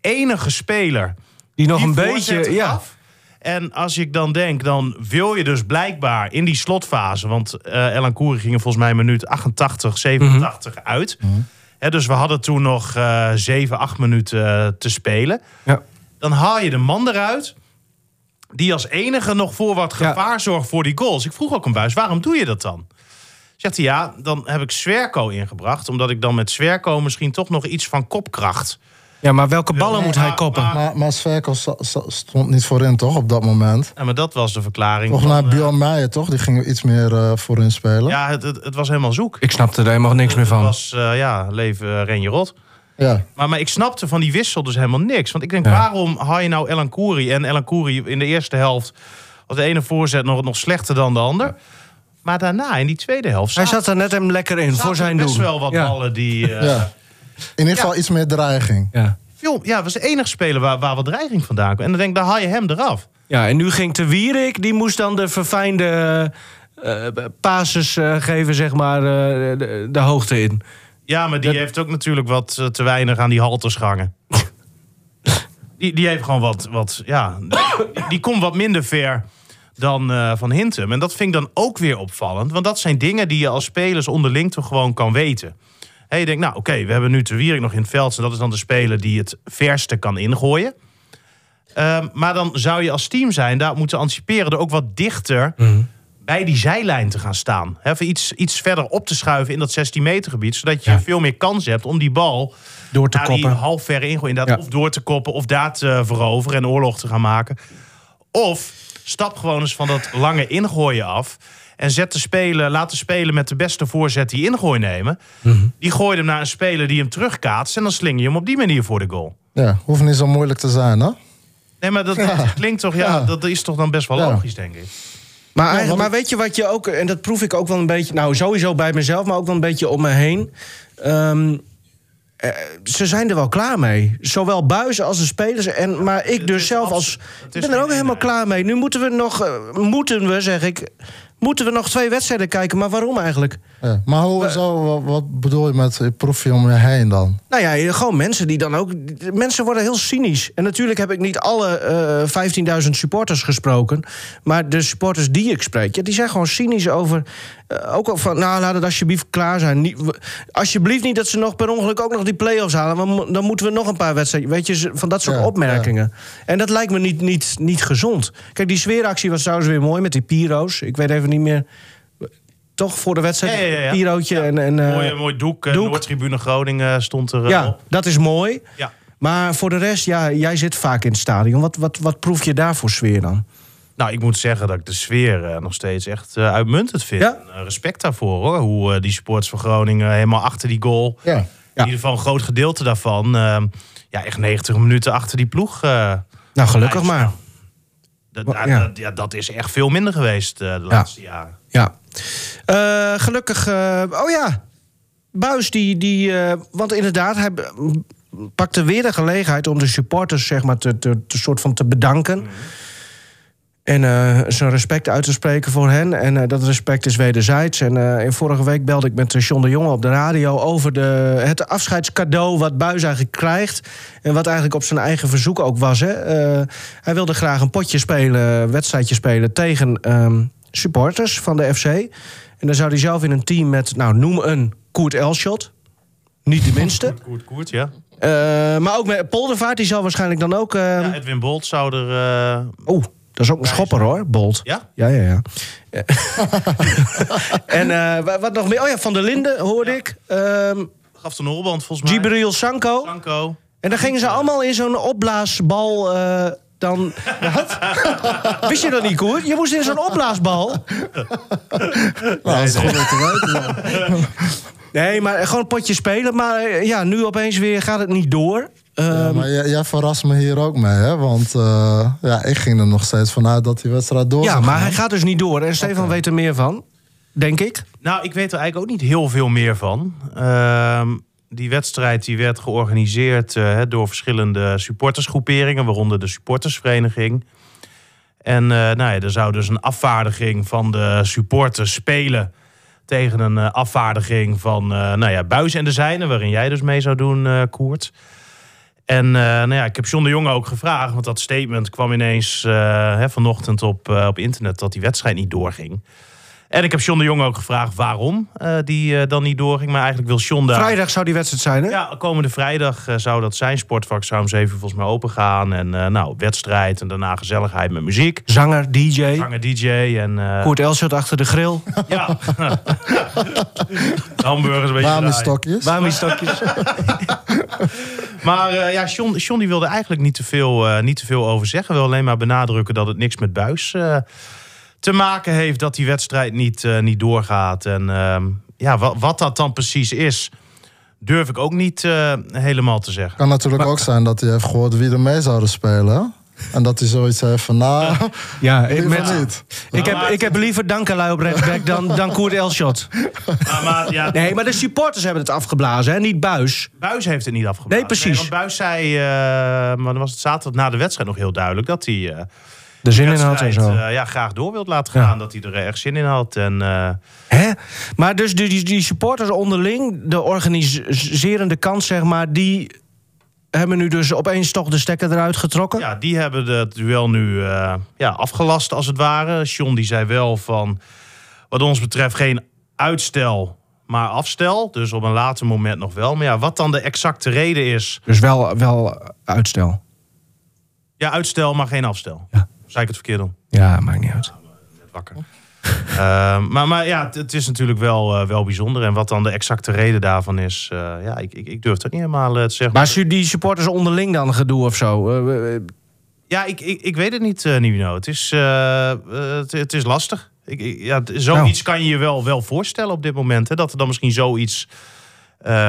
enige speler Die nog die een beetje. Ja. gaf. En als ik dan denk, dan wil je dus blijkbaar in die slotfase... want eh Elan Koeri ging er volgens mij minuut 88, 87 Mhm. uit. Hè, dus we hadden toen nog eh 7, 8 minuten eh, te spelen. Ja. Dan haal je de man eruit... die als enige nog voor wat Ja. gevaar zorgt voor die goals. Ik vroeg ook een buis, waarom doe je dat dan? Zegt hij, ja, dan heb ik Zwerko ingebracht... omdat ik dan met Zwerko misschien toch nog iets van kopkracht... ja, maar welke ballen moet hij maar- koppen? maar- Maar, stond niet voorin, toch, op dat moment? Ja, maar dat was de verklaring. Volgens mij van, eh, Bjorn Meijer, toch? Die ging iets meer eh, voorin spelen. Ja. Het, het, het was helemaal zoek. Ik snapte er helemaal niks meer Het van. was, eh, ja, leven uh, Rot. ja. Maar, maar ik snapte van die wissel dus helemaal niks. Want ik denk, Ja. waarom haal je nou Elan Koeri? En Elan Koeri in de eerste helft... was de ene voorzet nog, nog slechter dan de ander. Maar daarna, in die tweede helft... Hij zat er net hem lekker in voor zijn best doen. wel wat ja. ballen die... eh. In ieder geval iets meer dreiging. Ja. veel, ja, was de enige speler waar, waar wat dreiging vandaan kwam. En dan denk ik, dan haal je hem eraf. ja, en nu ging de Wierik, die moest dan de verfijnde eh pases eh, geven, zeg maar, eh, de, de hoogte in. Ja, maar die Dat- heeft ook natuurlijk wat eh, te weinig aan die halters gangen. die, die heeft gewoon wat, wat ja, die, die komt wat minder ver dan eh, Van Hintem. En dat vind ik dan ook weer opvallend. Want dat zijn dingen die je als spelers onderling toch gewoon kan weten. Hé, je denkt, nou oké, we hebben nu Te Wierik nog in het veld. En dat is dan de speler die het verste kan ingooien. Ehm, maar dan zou je als team zijn, daar moeten anticiperen... er ook wat dichter bij die zijlijn te gaan staan. Even iets, iets verder op te schuiven in dat 16 meter gebied. Zodat je Ja. veel meer kans hebt om die bal Door te koppen. half ver ingooi. Inderdaad, Ja. Of door te koppen of daar te veroveren en oorlog te gaan maken. Of stap gewoon eens van dat lange ingooien af. En zet de speler, laat de speler met de beste voorzet die ingooi nemen. Mhm. Die gooit hem naar een speler die hem terugkaatst. En dan sling je hem op die manier voor de goal. Ja, hoeft niet zo moeilijk te zijn, hè? Nee, maar dat, dat klinkt toch, ja, Ja. dat is toch dan best wel Ja. logisch, denk ik. Maar, maar ik- weet je wat je ook, en dat proef ik ook wel een beetje, nou sowieso bij mezelf, maar ook wel een beetje om me heen. Ehm, eh, ze zijn er wel klaar mee. Zowel Buizen als de spelers. En, maar ik dus zelf als. Ik ben er ook helemaal klaar mee. Nu moeten we nog. eh, moeten we, zeg ik. Moeten we nog twee wedstrijden kijken. Maar waarom eigenlijk? Ja. Maar hoezo, wat, wat bedoel je met proef je om je heen dan? Nou ja, gewoon mensen die dan ook. Mensen worden heel cynisch. En natuurlijk heb ik niet alle eh 15.000 supporters gesproken. Maar de supporters die ik spreek, ja, die zijn gewoon cynisch over. eh, ook al van, nou, laat het alsjeblieft klaar zijn. Niet, alsjeblieft niet dat ze nog per ongeluk ook nog die play-offs halen. Want dan moeten we nog een paar wedstrijden. Weet je, van dat soort Ja, opmerkingen. En dat lijkt me niet, niet, niet gezond. Kijk, die sfeeractie was trouwens weer mooi met die Piro's. Ik weet even niet meer. Toch voor de wedstrijd? Ja, ja, ja, ja. Pirootje en. en eh, mooi, mooi doek. eh, doek. Noordtribune Groningen stond er eh, ja, op. dat is mooi. Ja. Maar voor de rest, ja, jij zit vaak in het stadion. Wat, wat, wat proef je daar voor sfeer dan? Nou, ik moet zeggen dat ik de sfeer eh, nog steeds echt eh, uitmuntend vind. En, eh, respect daarvoor hoor. Hoe eh, die supporters van Groningen helemaal achter die goal. Ja. In ieder geval een groot gedeelte daarvan. eh, ja, echt 90 minuten achter die ploeg. eh, Nou, gelukkig maar. Dat, ja. Dat, ja, dat is echt veel minder geweest eh, de laatste jaren. Ja. Eh, gelukkig, eh, oh ja, Buis die, die want inderdaad, hij pakte weer de gelegenheid om de supporters zeg maar te, te, te soort van te bedanken. En eh, zijn respect uit te spreken voor hen. En eh, dat respect is wederzijds. En eh, in vorige week belde ik met John de Jonge op de radio... over de, het afscheidscadeau wat Buis eigenlijk krijgt. En wat eigenlijk op zijn eigen verzoek ook was. Hè. Hij wilde graag een potje spelen, een wedstrijdje spelen... tegen ehm, supporters van de FC. En dan zou hij zelf in een team met, nou noem een Koert Elshot. Niet de minste. Koert, Koert, ja. Maar ook met Poldervaart, die zal waarschijnlijk dan ook... ehm, ja. Edwin Bolt zou er... eh, Oeh, dat is ook een schopper hoor, Bolt. ja? Ja, ja, ja. en eh, wa- wat nog meer? Oh ja, Van der Linden hoorde ik. Ehm Gaf de volgens mij. Gibril Sanko. Sanko. En dan gingen ze allemaal in zo'n opblaasbal. eh, dan. Wat? Wist je dat niet, Koer? Je moest in zo'n opblaasbal. Nou, dat is goed om te weten. ja. Nee, maar gewoon een potje spelen. Maar eh, ja, nu opeens weer gaat het niet door. Ja, Ehm, maar jij, jij verrast me hier ook mee, hè? Want eh, ja, ik ging er nog steeds vanuit dat die wedstrijd door ja, zou maar gaan. hij gaat dus niet door. En Stefan weet er meer van. Denk ik. Nou, ik weet er eigenlijk ook niet heel veel meer van. Ehm, die wedstrijd die werd georganiseerd eh, door verschillende supportersgroeperingen, waaronder de supportersvereniging. En eh, nou ja, er zou dus een afvaardiging van de supporters spelen tegen een afvaardiging van eh nou ja, Buis en de Zijne, waarin jij dus mee zou doen, eh, Koert. En eh, nou ja, ik heb John de Jonge ook gevraagd, want dat statement kwam ineens eh, hè, vanochtend op, eh, op internet dat die wedstrijd niet doorging. En ik heb John de Jong ook gevraagd waarom eh, die eh, dan niet doorging. Maar eigenlijk wil John daar... Vrijdag zou die wedstrijd zijn, hè? Ja, komende vrijdag eh, zou dat zijn. Sportvak zou om zeven uur volgens mij open gaan. En eh, nou, wedstrijd en daarna gezelligheid met muziek. Zanger, DJ. Zanger DJ en... eh, Koert Elschot achter de grill. Ja. Hamburgers een beetje Wami draaien. stokjes. Wami stokjes. Maar eh, ja, John, John die wilde eigenlijk niet te, veel, eh, niet te veel over zeggen. Wil alleen maar benadrukken dat het niks met Buis eh, te maken heeft. Dat die wedstrijd niet, eh, niet doorgaat. En ehm, ja, wat, wat dat dan precies is, durf ik ook niet eh, helemaal te zeggen. kan natuurlijk ook zijn dat hij heeft gehoord wie er mee zouden spelen. En dat hij zoiets heeft van, nou, Ja, ik, met, niet. ik, heb, ik heb liever Dankelui op rechtsback dan, dan Koert. Maar, maar ja, Nee, maar de supporters hebben het afgeblazen, hè? niet Buis. Buis heeft het niet afgeblazen. Nee, precies. want Buis zei, eh, maar dan was het zaterdag na de wedstrijd nog heel duidelijk... dat hij, eh, Er zin in had en zo. eh, ja, graag door wilt laten Ja. gaan. Dat hij er erg zin in had. En eh, Hè? Maar dus die, die, die supporters onderling, de organiserende kant, zeg maar, die hebben nu dus opeens toch de stekker eruit getrokken. ja, die hebben het duel nu eh, ja, afgelast als het ware. John die zei wel van, wat ons betreft geen uitstel, maar afstel. Dus op een later moment nog wel. Maar ja, wat dan de exacte reden is... Dus wel, wel uitstel. Ja, uitstel, maar geen afstel. Ja. Zei ik het verkeerd dan? Ja, maakt niet uit. Net wakker. Ehm, maar, maar ja, het, het is natuurlijk wel, eh, wel bijzonder. En wat dan de exacte reden daarvan is... eh, ja, ik, ik, ik durf het niet helemaal eh, te zeggen. Maar su- die supporters onderling dan gedoe of zo? Ja, ik, ik, ik weet het niet, Nivino. Het is, het, het is lastig. Ik, ik- ja, zoiets kan je je wel, wel voorstellen op dit moment. Hè, dat er dan misschien zoiets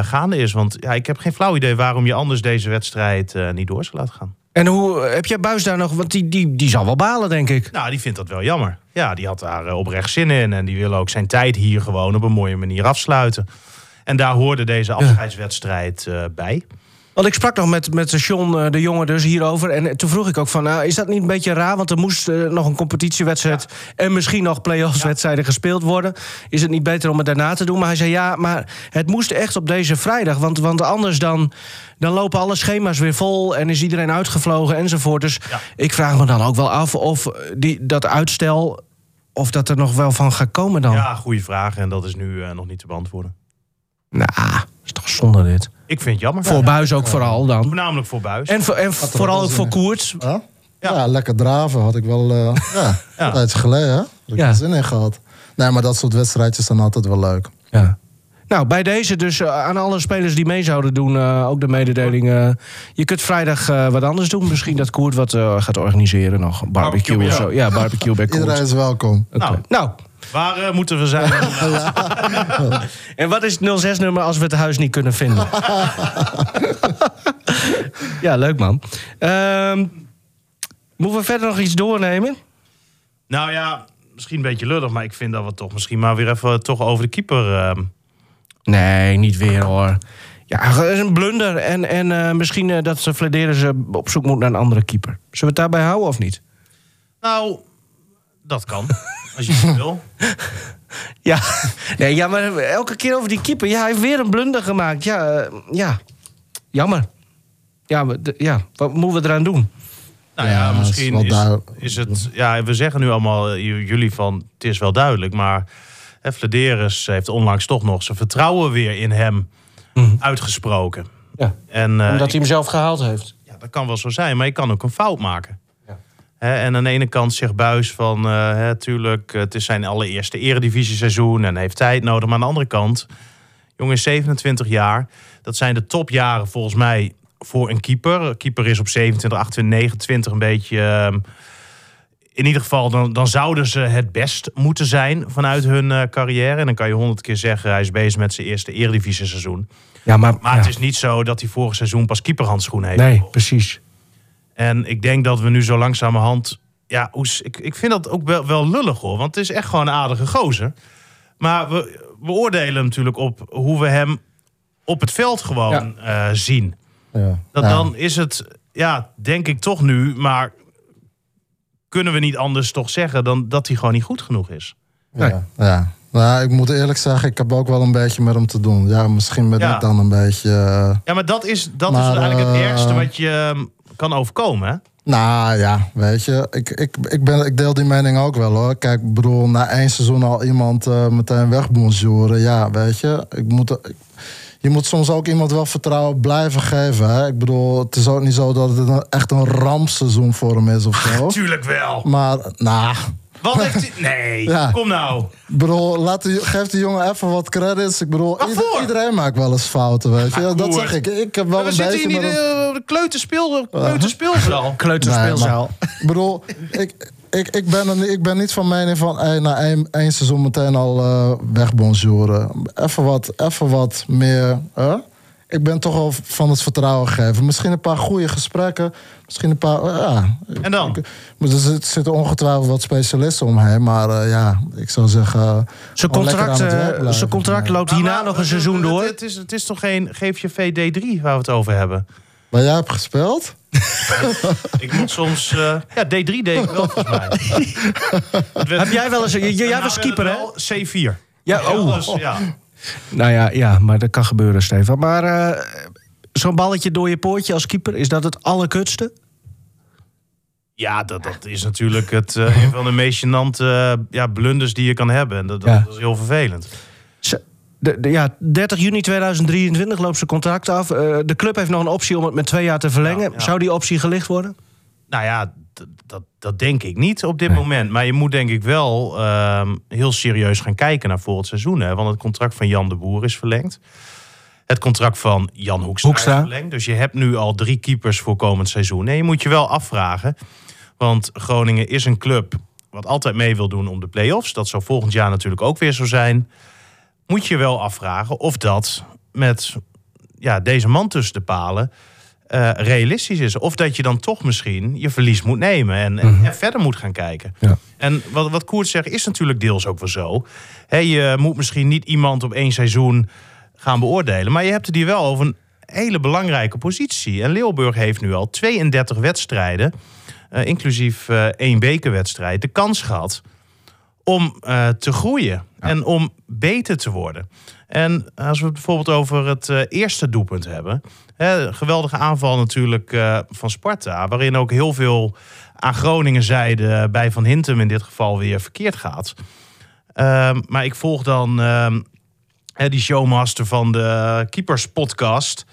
gaande is. Want ja, ik heb geen flauw idee waarom je anders deze wedstrijd niet door zou laten gaan. En hoe heb jij Buis daar nog? Want die, die, die zal wel balen, denk ik. Nou, die vindt dat wel jammer. Ja, die had daar eh, oprecht zin in. En die wil ook zijn tijd hier gewoon op een mooie manier afsluiten. En daar hoorde deze afscheidswedstrijd eh, bij. Want ik sprak nog met, met John eh, de Jonge dus hierover. En toen vroeg ik ook van, nou, is dat niet een beetje raar? Want er moest eh, nog een competitiewedstrijd... en misschien nog play-offs wedstrijden gespeeld worden. Is het niet beter om het daarna te doen? Maar hij zei, ja, maar het moest echt op deze vrijdag. Want, want anders dan, dan lopen alle schema's weer vol... en is iedereen uitgevlogen enzovoort. Dus Ja. ik vraag me dan ook wel af of die, dat uitstel... of dat er nog wel van gaat komen dan. Ja, goede vraag. En dat is nu eh, nog niet te beantwoorden. Nou, is toch zonde dit. Ik vind het jammer. Voor Buis ook vooral dan. Voornamelijk voor Buis. En, voor- en vooral ook voor in. Koert. Huh? Ja. Ja. lekker draven had ik wel. eh ja, Ja. een tijdje geleden, hè? Had ik Ja. er zin in gehad. Nee, maar dat soort wedstrijdjes zijn altijd wel leuk. Ja. Nou, bij deze dus eh, aan alle spelers die mee zouden doen, eh, ook de mededeling. eh, je kunt vrijdag eh, wat anders doen. Misschien dat Koert wat eh, gaat organiseren nog. Een Barbecue, Barbecue, of zo. Ja, barbecue bij Koert. Iedereen is welkom. Oké. Nou. Nou, Waar moeten we zijn? en wat is het 06-nummer als we het huis niet kunnen vinden? ja, leuk man. Ehm, moeten we verder nog iets doornemen? nou ja, misschien een beetje lullig, maar ik vind dat we toch misschien maar weer even toch over de keeper. ehm, Nee, niet weer hoor. Ja, het is een blunder. En, en eh, misschien eh, dat ze Flederis ze op zoek moet naar een andere keeper. Zullen we het daarbij houden of niet? nou, dat kan. als je het wil. Ja, nee, ja, maar elke keer over die keeper. Ja, hij heeft weer een blunder gemaakt. Ja, eh, ja. jammer. Ja, ja, wat moeten we eraan doen? Nou ja, Ja, dat is misschien is, duidelijk. is het. Ja, we zeggen nu allemaal, eh, jullie van het is wel duidelijk, maar hè, Flederis heeft onlangs toch nog zijn vertrouwen weer in hem Mhm. uitgesproken. Ja, En, eh, omdat hij hem zelf gehaald heeft. Ja, dat kan wel zo zijn, maar je kan ook een fout maken. En aan de ene kant zegt Buis van, eh, hè, tuurlijk, het is zijn allereerste eredivisie-seizoen en heeft tijd nodig. Maar aan de andere kant, jongen is 27 jaar. Dat zijn de topjaren volgens mij voor een keeper. Een keeper is op 27, 28, 29 een beetje... ehm, in ieder geval, dan, dan zouden ze het best moeten zijn vanuit hun eh, carrière. En dan kan je honderd keer zeggen, hij is bezig met zijn eerste eredivisie-seizoen. Ja, maar, Maar ja. het is niet zo dat hij vorig seizoen pas keeperhandschoenen heeft. Nee, precies. En ik denk dat we nu zo langzamerhand. Ja, ik, ik vind dat ook wel, wel lullig hoor. Want het is echt gewoon een aardige gozer. Maar we, we oordelen natuurlijk op hoe we hem op het veld gewoon eh, zien. Ja. Dat Ja. Dan is het, ja, denk ik toch nu. Maar kunnen we niet anders toch zeggen dan dat hij gewoon niet goed genoeg is? Nee. Ja, ja. Nou, ik moet eerlijk zeggen, ik heb ook wel een beetje met hem te doen. Ja, misschien ben Ja. ik dan een beetje... eh, Ja, maar dat is, dat is eigenlijk het eh, ergste wat je ehm, kan overkomen. Hè? Nou ja, weet je, ik, ik, ik, ben, ik deel die mening ook wel hoor. Kijk, ik bedoel, na één seizoen al iemand eh, meteen wegbonjouren. Ja, weet je, ik moet, ik- je moet soms ook iemand wel vertrouwen blijven geven. Hè? Ik bedoel, het is ook niet zo dat het een, echt een rampseizoen voor hem is of zo. Tuurlijk wel. Maar, nou, Wat heeft hij... Nee, Ja. kom nou. ik bedoel, laat die, geef die jongen even wat credits. Ik bedoel, ieder- iedereen maakt wel eens fouten, weet je. Maar dat zeg ik. Ik heb wel we een zitten beetje hier met in de, de kleuterspeel, kleuterspeelzaal. Kleuterspeelzaal. Nee, Ik bedoel, ik, ik, ik, ben er, niet- ik ben niet van mening van hey, na één, één seizoen meteen al eh wegbonjouren. Even wat, even wat meer. hè? Ik ben toch al van het vertrouwen gegeven. Misschien een paar goede gesprekken. Misschien een paar. eh, ja. En dan? Ik- maar er zit- zitten ongetwijfeld wat specialisten omheen. Maar eh, ja, ik zou zeggen. Zijn gewoon lekker contract, aan het werk eh, blijven. zijn contract loopt hierna nog een seizoen door. Het is, het is toch geen GVV D3 waar we het over hebben? Waar jij hebt gespeeld? Ik moet soms... eh, ja, D3 deed ik wel volgens mij. Heb jij wel eens... Jij was werd keeper, hè? het wel C4. Ja, oh. Dus, ja. Nou ja, ja, maar dat kan gebeuren, Stefan. Maar eh, zo'n balletje door je poortje als keeper, is dat het allerkutste? Ja, dat, dat is natuurlijk het, eh, een van de meest gênante eh, ja, blunders die je kan hebben. En dat, dat Ja. is heel vervelend. Ze- De, de- ja, 30 juni 2023 loopt zijn contract af. De club heeft nog een optie om het met twee jaar te verlengen. Ja. Zou die optie gelicht worden? Nou ja, dat, dat denk ik niet op dit moment. Maar je moet denk ik wel ehm, heel serieus gaan kijken naar volgend seizoen. Hè? Want het contract van Jan de Boer is verlengd. Het contract van Jan Hoekstra, Hoekstra. is verlengd. Dus je hebt nu al drie keepers voor komend seizoen. En je moet je wel afvragen. Want Groningen is een club wat altijd mee wil doen om de play-offs. Dat zou volgend jaar natuurlijk ook weer zo zijn. Moet je wel afvragen of dat met ja, deze man tussen de palen eh, realistisch is. Of dat je dan toch misschien je verlies moet nemen en, en, en verder moet gaan kijken. Ja. En wat, wat Koert zegt is natuurlijk deels ook wel zo. Hè, je moet misschien niet iemand op één seizoen gaan beoordelen. Maar je hebt het hier wel over een hele belangrijke positie. En Leeuwburg heeft nu al 32 wedstrijden, eh, inclusief eh, één bekerwedstrijd, de kans gehad om eh, te groeien en om beter te worden. En als we het bijvoorbeeld over het eh, eerste doelpunt hebben. Hè, geweldige aanval natuurlijk eh, van Sparta. Waarin ook heel veel aan Groningen eh, bij Van Hintem in dit geval weer verkeerd gaat. Ehm, maar ik volg dan ehm, die showmaster van de Keepers podcast.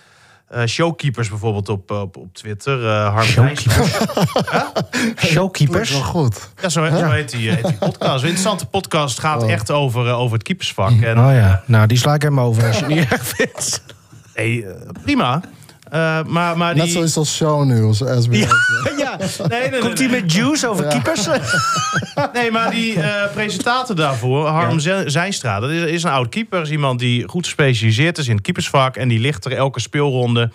Eh, showkeepers bijvoorbeeld op, op, op Twitter. eh Harm Dijkstra. Showkeepers? Wel goed. Ja, zo, zo heet, die, heet die podcast. Een interessante podcast gaat echt over, eh, over het keepersvak. En, Oh ja, nou die sla ik hem over als je het niet erg vindt. nee, eh, prima. Eh, maar, maar die... Net zoals als shownieuws, SBS. ja, Nee, nee, komt nee, hij met juice over keepers? Nee, maar die eh, presentator daarvoor, Harm ja. Zijnstra, dat is, is een oud keeper. is iemand die goed gespecialiseerd is in het keepersvak. En die ligt er elke speelronde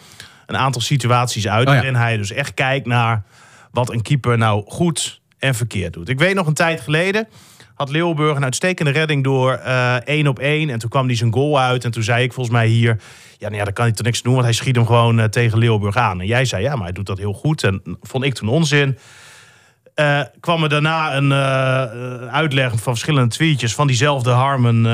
een aantal situaties uit. Oh ja. Waarin hij dus echt kijkt naar wat een keeper nou goed en verkeerd doet. Ik weet nog een tijd geleden had een uitstekende redding door eh, één op één. En toen kwam hij zijn goal uit. En toen zei ik volgens mij hier... Ja, nou ja, dan kan hij toch niks doen, want hij schiet hem gewoon eh, tegen Leeuwburg aan. En jij zei, ja, maar hij doet dat heel goed. En vond ik toen onzin. Eh, kwam er daarna een uitleg van verschillende tweetjes van diezelfde Harmen,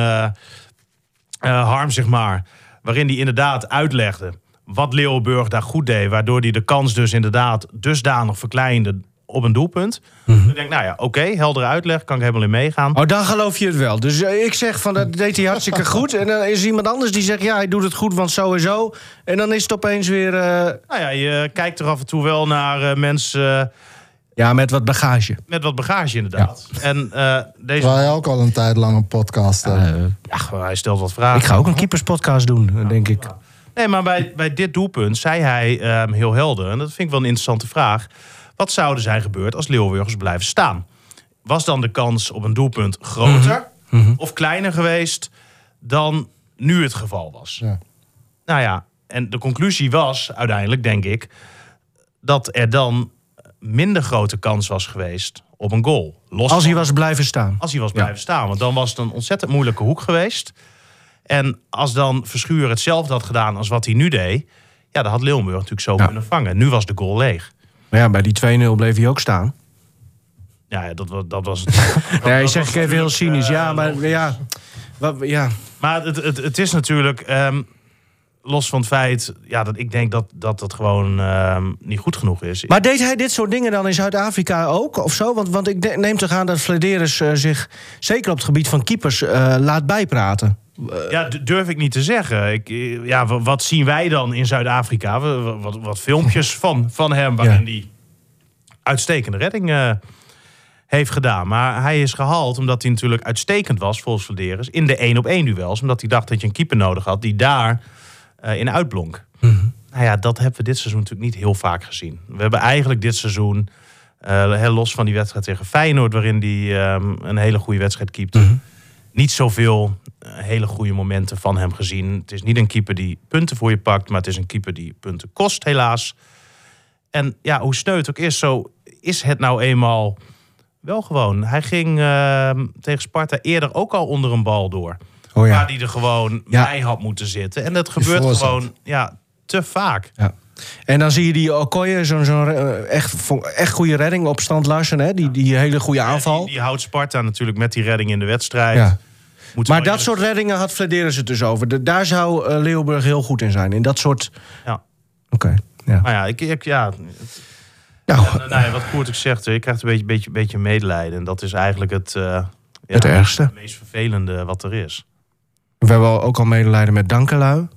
Harm, zeg maar. Waarin hij inderdaad uitlegde wat Leeuwburg daar goed deed. Waardoor hij de kans dus inderdaad dusdanig verkleinde op een doelpunt. Ik denk, nou ja, oké, heldere uitleg, kan ik helemaal in meegaan. Oh, dan geloof je het wel. Dus eh, ik zeg van dat deed hij hartstikke goed. En dan is er iemand anders die zegt ja, hij doet het goed, want sowieso. En dan is het opeens weer. eh, Nou ja, je kijkt er af en toe wel naar eh, mensen eh, ja, met wat bagage. met wat bagage inderdaad. En eh, deze... Wij ook al een tijd lang een podcast. Ja, hij stelt wat vragen. Ik ga ook een keeperspodcast doen, denk ik. Nee, maar bij, bij dit doelpunt zei hij ehm, heel helder, en dat vind ik wel een interessante vraag. Wat zou er zijn gebeurd als Leeuwburgers blijven staan? Was dan de kans op een doelpunt groter of kleiner geweest dan nu het geval was? Ja. Nou ja, en de conclusie was uiteindelijk, denk ik, dat er dan minder grote kans was geweest op een goal. Los Als hij was blijven staan. als hij was blijven staan. Want dan was het een ontzettend moeilijke hoek geweest. En als dan Verschuur hetzelfde had gedaan als wat hij nu deed... ja, dan had Leeuwenburg natuurlijk zo Ja. kunnen vangen. Nu was de goal leeg. Maar ja, bij die 2-0 bleef hij ook staan. Ja, dat, wa- dat was het. Nee, dat zeg was ik even heel cynisch. eh, Ja, maar logisch. ja. Wat, ja. Maar het, het, het is natuurlijk... ehm, los van het feit ja, dat ik denk dat dat, dat gewoon ehm, niet goed genoeg is. Maar deed hij dit soort dingen dan in Zuid-Afrika ook? Of zo? Want, want ik neem toch aan dat Flederis eh, zich, zeker op het gebied van keepers, eh, laat bijpraten. Ja, d- durf ik niet te zeggen. Ik, eh, ja, wa- wat zien wij dan in Zuid-Afrika? We- wa- Wat, wat filmpjes van, van hem waarin Ja. die uitstekende redding eh, heeft gedaan. Maar hij is gehaald omdat hij natuurlijk uitstekend was, volgens Vladeris, in de één op één duels. Omdat hij dacht dat je een keeper nodig had die daar eh, in uitblonk. Nou ja, dat hebben we dit seizoen natuurlijk niet heel vaak gezien. We hebben eigenlijk dit seizoen, eh, heel los van die wedstrijd tegen Feyenoord, waarin hij ehm, een hele goede wedstrijd keepte niet zoveel eh, hele goede momenten van hem gezien. Het is niet een keeper die punten voor je pakt, maar het is een keeper die punten kost, helaas. En ja, hoe sneu het ook is, zo is het nou eenmaal wel gewoon. Hij ging eh, tegen Sparta eerder ook al onder een bal door. Oh Waar hij er gewoon Ja. bij had moeten zitten. En dat gebeurt gewoon ja, te vaak. Ja. En dan zie je die Okoye, zo'n zo'n eh, echt, echt goede redding op stand Larsen. Hè? Die, die hele goede aanval. Die, die houdt Sparta natuurlijk met die redding in de wedstrijd. Ja. Maar dat soort reddingen had Flederis het dus over. De- daar zou eh, Leeuwburg heel goed in zijn. In dat soort... Ja. Oké, ja. Maar ja, ik, ik, ja, Nou, nou, nou ja, wat Koert ook zegt, je krijgt een beetje, beetje, beetje medelijden. En dat is eigenlijk het, eh, ja, Het ergste. het meest vervelende wat er is. we hebben ook al medelijden met Dankelui.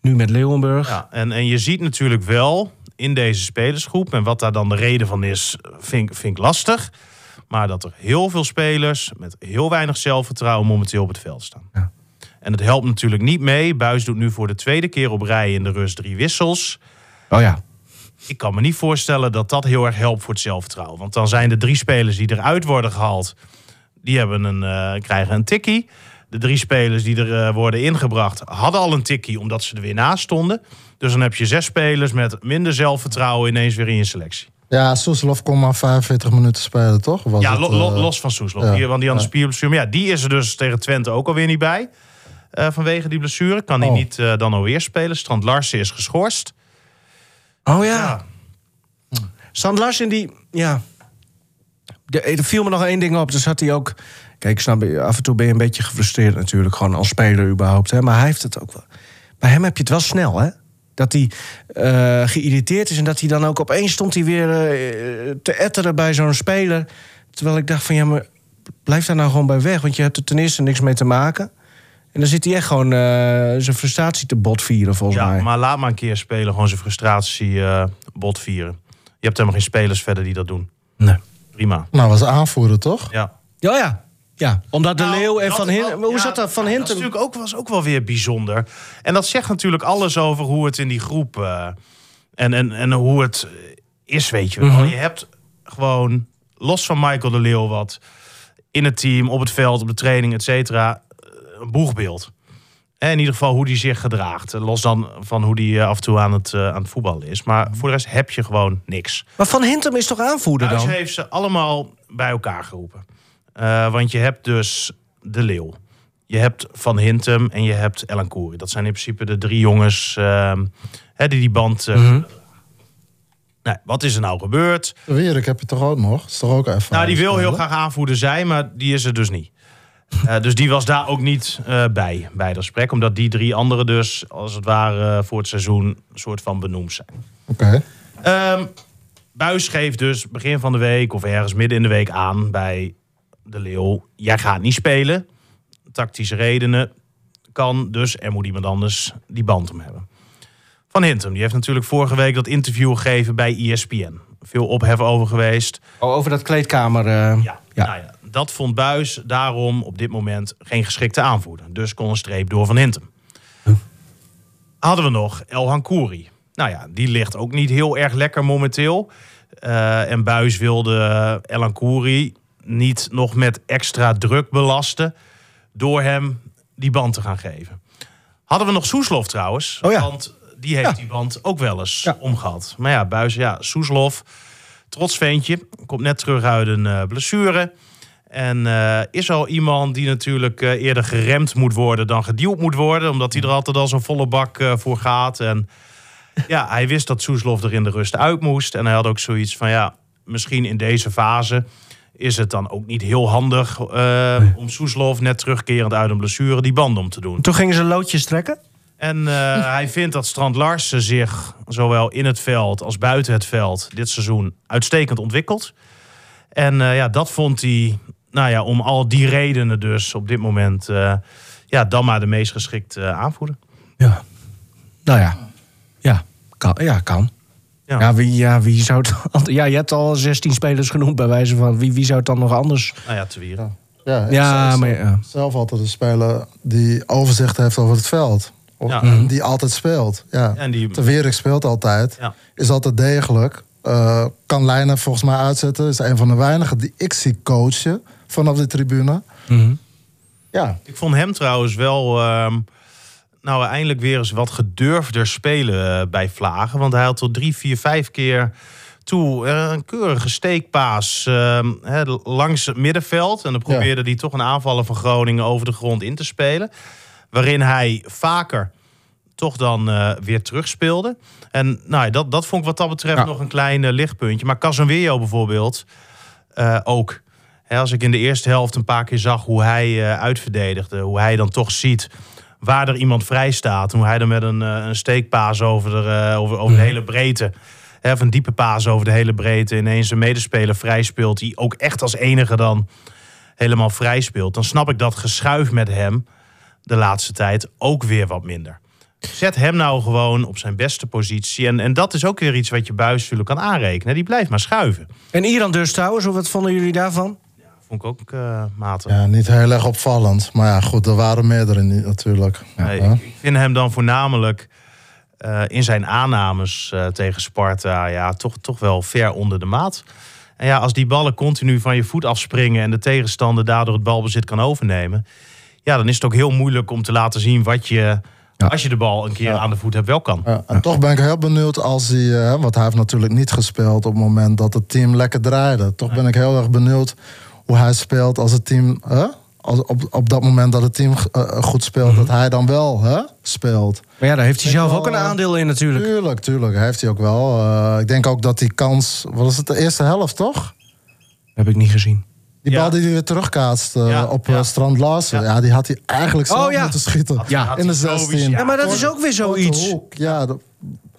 Nu met Leeuwenburg. Ja, en, en je ziet natuurlijk wel in deze spelersgroep, en wat daar dan de reden van is, vind, ik- vind ik lastig. Maar dat er heel veel spelers met heel weinig zelfvertrouwen momenteel op het veld staan. Ja. En het helpt natuurlijk niet mee. Buis doet nu voor de tweede keer op rij in de rust drie wissels. Oh ja. Ik kan me niet voorstellen dat dat heel erg helpt voor het zelfvertrouwen. Want dan zijn de drie spelers die eruit worden gehaald, die hebben een, eh, krijgen een tikkie. De drie spelers die er eh, worden ingebracht hadden al een tikkie omdat ze er weer naast stonden. Dus dan heb je zes spelers met minder zelfvertrouwen ineens weer in je selectie. Ja, Soeslof kon maar 45 minuten spelen, toch? Was ja, het, lo- lo- eh, los van Soeslof. ja, Die- want die aan de ja. spierblessure. Maar ja, die is er dus tegen Twente ook alweer niet bij. eh, vanwege die blessure. Kan hij Oh. niet eh, dan alweer spelen. Strand Larsen is geschorst. Oh ja. Sand Larsen, die... Ja. De, er viel me nog één ding op. Dus had hij ook... Kijk, ik snap, af en toe ben je een beetje gefrustreerd natuurlijk. Gewoon als speler überhaupt. Hè? Maar hij heeft het ook wel... Bij hem heb je het wel snel, hè? Dat hij eh, geïrriteerd is en dat hij dan ook opeens stond hij weer eh, te etteren bij zo'n speler. Terwijl ik dacht van ja, maar blijf daar nou gewoon bij weg. Want je hebt er ten eerste niks mee te maken. En dan zit hij echt gewoon eh, zijn frustratie te botvieren, volgens Ja, mij. maar laat maar een keer spelen. Gewoon zijn frustratie eh bot vieren. Je hebt helemaal geen spelers verder die dat doen. Nee. Prima. Nou, was aanvoerder, toch? Ja. Ja, ja. Ja, omdat de Nou, Leeuw en dat- Van Hintem... dat- Hoe ja, zat dat? Van ja, Hintem... Dat is natuurlijk ook, was ook wel weer bijzonder. En dat zegt natuurlijk alles over hoe het in die groep... eh, en, en, en hoe het is, weet je wel. Mhm. Je hebt gewoon, los van Michael de Leeuw... wat in het team, op het veld, op de training, et cetera... eh, een boegbeeld. En in ieder geval hoe die zich gedraagt. Los dan van hoe die eh, af en toe aan het, eh, aan het voetballen is. Maar voor de rest heb je gewoon niks. Maar Van Hintem is toch aanvoerder Buis dan? heeft ze allemaal bij elkaar geroepen. Eh, want je hebt dus de Leeuw. Je hebt Van Hintem en je hebt Ellen Koeri. Dat zijn in principe de drie jongens ehm, hè, die die band... nou, wat is er nou gebeurd? De Wierik heb je toch ook nog? Is toch ook even. Nou, die wil heel graag aanvoerder zijn, maar die is er dus niet. Eh, dus die was daar ook niet eh, bij, bij dat gesprek. Omdat die drie anderen dus, als het ware, voor het seizoen... een soort van benoemd zijn. Oké. Ehm Buis geeft dus begin van de week of ergens midden in de week aan bij de Leeuw. Jij gaat niet spelen. Tactische redenen kan, dus er moet iemand anders die band om hebben. Van Hintem, die heeft natuurlijk vorige week dat interview gegeven bij ESPN. Veel ophef over geweest. Oh, over dat kleedkamer... eh, Ja, Ja. Nou ja, dat vond Buis daarom op dit moment geen geschikte aanvoerder. Dus kon een streep door Van Hintem. Hadden we nog Elhan Kouri. Nou ja, die ligt ook niet heel erg lekker momenteel. Eh, en Buis wilde eh, Elhan Kouri niet nog met extra druk belasten... door hem die band te gaan geven. Hadden we nog Soeslof trouwens. Oh ja. Want die heeft Ja. die band ook wel eens Ja. omgehad. Maar ja, Buis, ja, Soeslof, trots ventje. Komt net terug uit een eh, blessure. En eh, is al iemand die natuurlijk eh, eerder geremd moet worden dan geduwd moet worden. Omdat hij er altijd al zo'n volle bak voor gaat. En ja, hij wist dat Soeslof er in de rust uit moest. En hij had ook zoiets van ja, misschien in deze fase is het dan ook niet heel handig eh, om Soeslof net terugkerend uit een blessure die band om te doen. Toen gingen ze loodjes trekken? En eh, hij vindt dat Strand Larsen zich zowel in het veld als buiten het veld dit seizoen uitstekend ontwikkelt. En eh, ja, dat vond hij, nou ja, om al die redenen dus op dit moment, ja, dan maar de meest geschikte aanvoerder. Ja. Nou ja. Ja, kan. Ja, kan. Ja. Ja, wie, ja, wie zou het... Ja, je hebt al 16 spelers genoemd bij wijze van... Wie, wie zou het dan nog anders... Nou ja, te wieren. Ja, Ja, zelf- maar ja. Zelf altijd een speler die overzicht heeft over het veld. Of Ja. Die altijd speelt. Ja. En die, speelt altijd. Ja. Is altijd degelijk. Eh, kan lijnen volgens mij uitzetten. Is een van de weinigen die ik zie coachen vanaf de tribune. Ja, Ik vond hem trouwens wel, ehm, nou eindelijk weer eens wat gedurfder spelen eh, bij Vlagen. Want hij had tot drie, vier, vijf keer toe eh, een keurige steekpaas ehm, langs het middenveld. En dan Ja. probeerde hij toch een aanvaller van Groningen over de grond in te spelen. Waarin hij vaker toch dan eh, weer terugspeelde. En nou, ja, dat, dat vond ik wat dat betreft Ja. nog een klein lichtpuntje. Maar Casemiro bijvoorbeeld ook. Hè, als ik in de eerste helft een paar keer zag hoe hij uitverdedigde, hoe hij dan toch ziet waar er iemand vrij staat, hoe hij dan met een, eh, een steekpaas over de, eh, over, over de hele breedte, hè, of een diepe paas over de hele breedte, ineens een medespeler vrij speelt, die ook echt als enige dan helemaal vrij speelt, dan snap ik dat geschuif met hem de laatste tijd ook weer wat minder. Zet hem nou gewoon op zijn beste positie. En, en dat is ook weer iets wat je buis natuurlijk kan aanrekenen. Die blijft maar schuiven. En Iran dus trouwens, wat vonden jullie daarvan? Vond ik ook matig. Ja, niet heel erg opvallend. Maar ja, goed, er waren meerdere niet natuurlijk. Nee, Ja. ik, ik vind hem dan voornamelijk eh, in zijn aannames eh, tegen Sparta ja, toch, toch wel ver onder de maat. En ja, als die ballen continu van je voet afspringen en de tegenstander daardoor het balbezit kan overnemen, ja, dan is het ook heel moeilijk om te laten zien wat je, als je de bal een keer aan de voet hebt, wel kan. Ja, en toch ben ik heel benieuwd als hij, eh, want hij heeft natuurlijk niet gespeeld op het moment dat het team lekker draaide. Toch ben ik heel erg benieuwd hoe hij speelt als het team, hè? als, op, op dat moment dat het team eh, goed speelt, dat hij dan wel hè, speelt. Maar ja, daar heeft hij zelf wel, ook een eh, aandeel in natuurlijk. Tuurlijk, tuurlijk, heeft hij ook wel. Eh, ik denk ook dat die kans, wat is het, de eerste helft toch? Heb ik niet gezien. Die Ja. bal die hij weer terugkaatst eh, Ja, op ja. eh, Strand Larsen. Ja. Ja. die had hij eigenlijk zelf Oh, ja. moeten schieten. Ja. In de Had hij 16. sowieso- Ja, maar dat is ook weer zoiets. Ja, dat-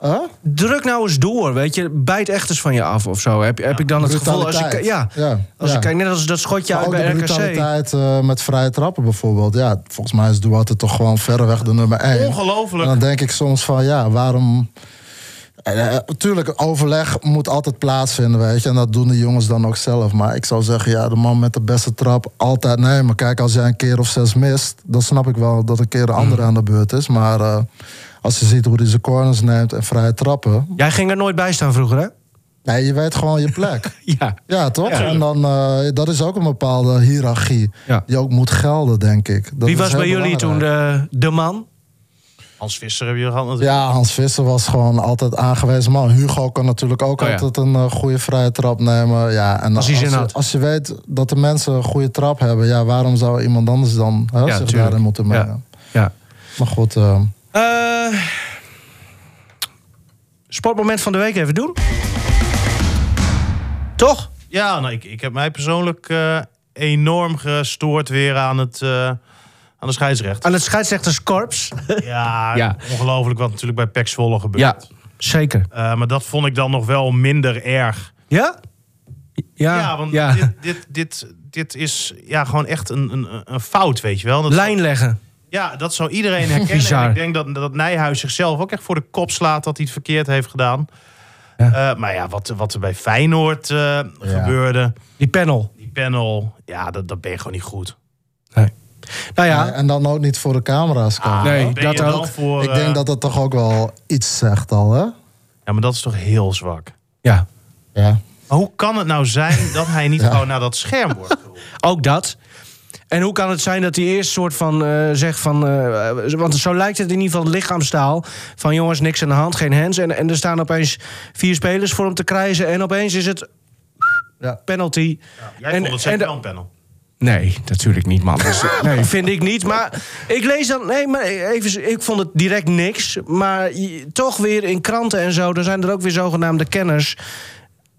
Huh? Druk nou eens door, weet je. Bijt echt eens van je af of zo. Heb, heb ik dan het gevoel als ik, ja, Ja, als ja. ik kijk, net als dat schotje Maar uit ook de bij RKC. brutaliteit eh, met vrije trappen bijvoorbeeld. Ja, volgens mij is Duarte toch gewoon verreweg de nummer 1. En Ongelooflijk. dan denk ik soms van, ja, waarom... Eh, Natuurlijk, overleg moet altijd plaatsvinden, weet je. En dat doen de jongens dan ook zelf. Maar ik zou zeggen, ja, de man met de beste trap altijd nee. Maar kijk, als jij een keer of zes mist... dan snap ik wel dat een keer de andere aan de beurt is. Maar eh, als je ziet hoe hij zijn corners neemt en vrije trappen... Jij ging er nooit bij staan vroeger, hè? Nee, je weet gewoon je plek. Ja. Ja, toch? Ja. En dan, eh, dat is ook een bepaalde hiërarchie. Ja. Die ook moet gelden, denk ik. Dat Wie was bij jullie toen de, de man? Hans Visser heb je gehad natuurlijk. Ja, Hans Visser was gewoon altijd aangewezen man. Hugo kan natuurlijk ook Oh ja. altijd een eh, goede vrije trap nemen. Ja, en Als je, had. als je weet dat de mensen een goede trap hebben... Ja, waarom zou iemand anders dan hè, Ja, zich tuurlijk. daarin moeten mengen? Ja. Maar goed, eh, Eh, sportmoment van de week even doen. Toch? Ja, nou, ik, ik heb mij persoonlijk eh, enorm gestoord weer aan, het, eh, aan de scheidsrechter. Aan het scheidsrechterskorps. Ja, Ja. ongelooflijk wat natuurlijk bij PEC Zwolle gebeurt. ja, zeker. Eh, maar dat vond ik dan nog wel minder erg. Ja? Ja, Ja, want ja. Dit, dit, dit, dit is ja, gewoon echt een, een, een fout, weet je wel. Dat, Lijn leggen. Ja, dat zou iedereen herkennen. Bizar. En ik denk dat, dat Nijhuis zichzelf ook echt voor de kop slaat dat hij het verkeerd heeft gedaan. Ja. Eh, maar ja, wat, wat er bij Feyenoord eh, gebeurde, Die panel. die panel, ja, dat, dat ben je gewoon niet goed. Nou ja, en dan ook niet voor de camera's komen. Ah, Nee, wat ben dat ook. Voor, ik eh, denk dat dat toch ook wel iets zegt al, hè? Ja, maar dat is toch heel zwak. ja. Ja. Maar hoe kan het nou zijn dat hij niet Ja. gewoon naar dat scherm wordt? Ook dat. En hoe kan het zijn dat hij eerst soort van eh, zegt van... eh, want zo lijkt het in ieder geval lichaamstaal. Van jongens, niks aan de hand, geen hands. En, en er staan opeens vier spelers voor hem te krijgen. En opeens is het Ja. penalty. Jij En- vond het en- wel een panel. Nee, natuurlijk niet, man. Dus, nee, vind ik niet. Maar ik lees dan... Nee, maar even, ik vond het direct niks. Maar toch weer in kranten en zo... dan zijn er ook weer zogenaamde kenners...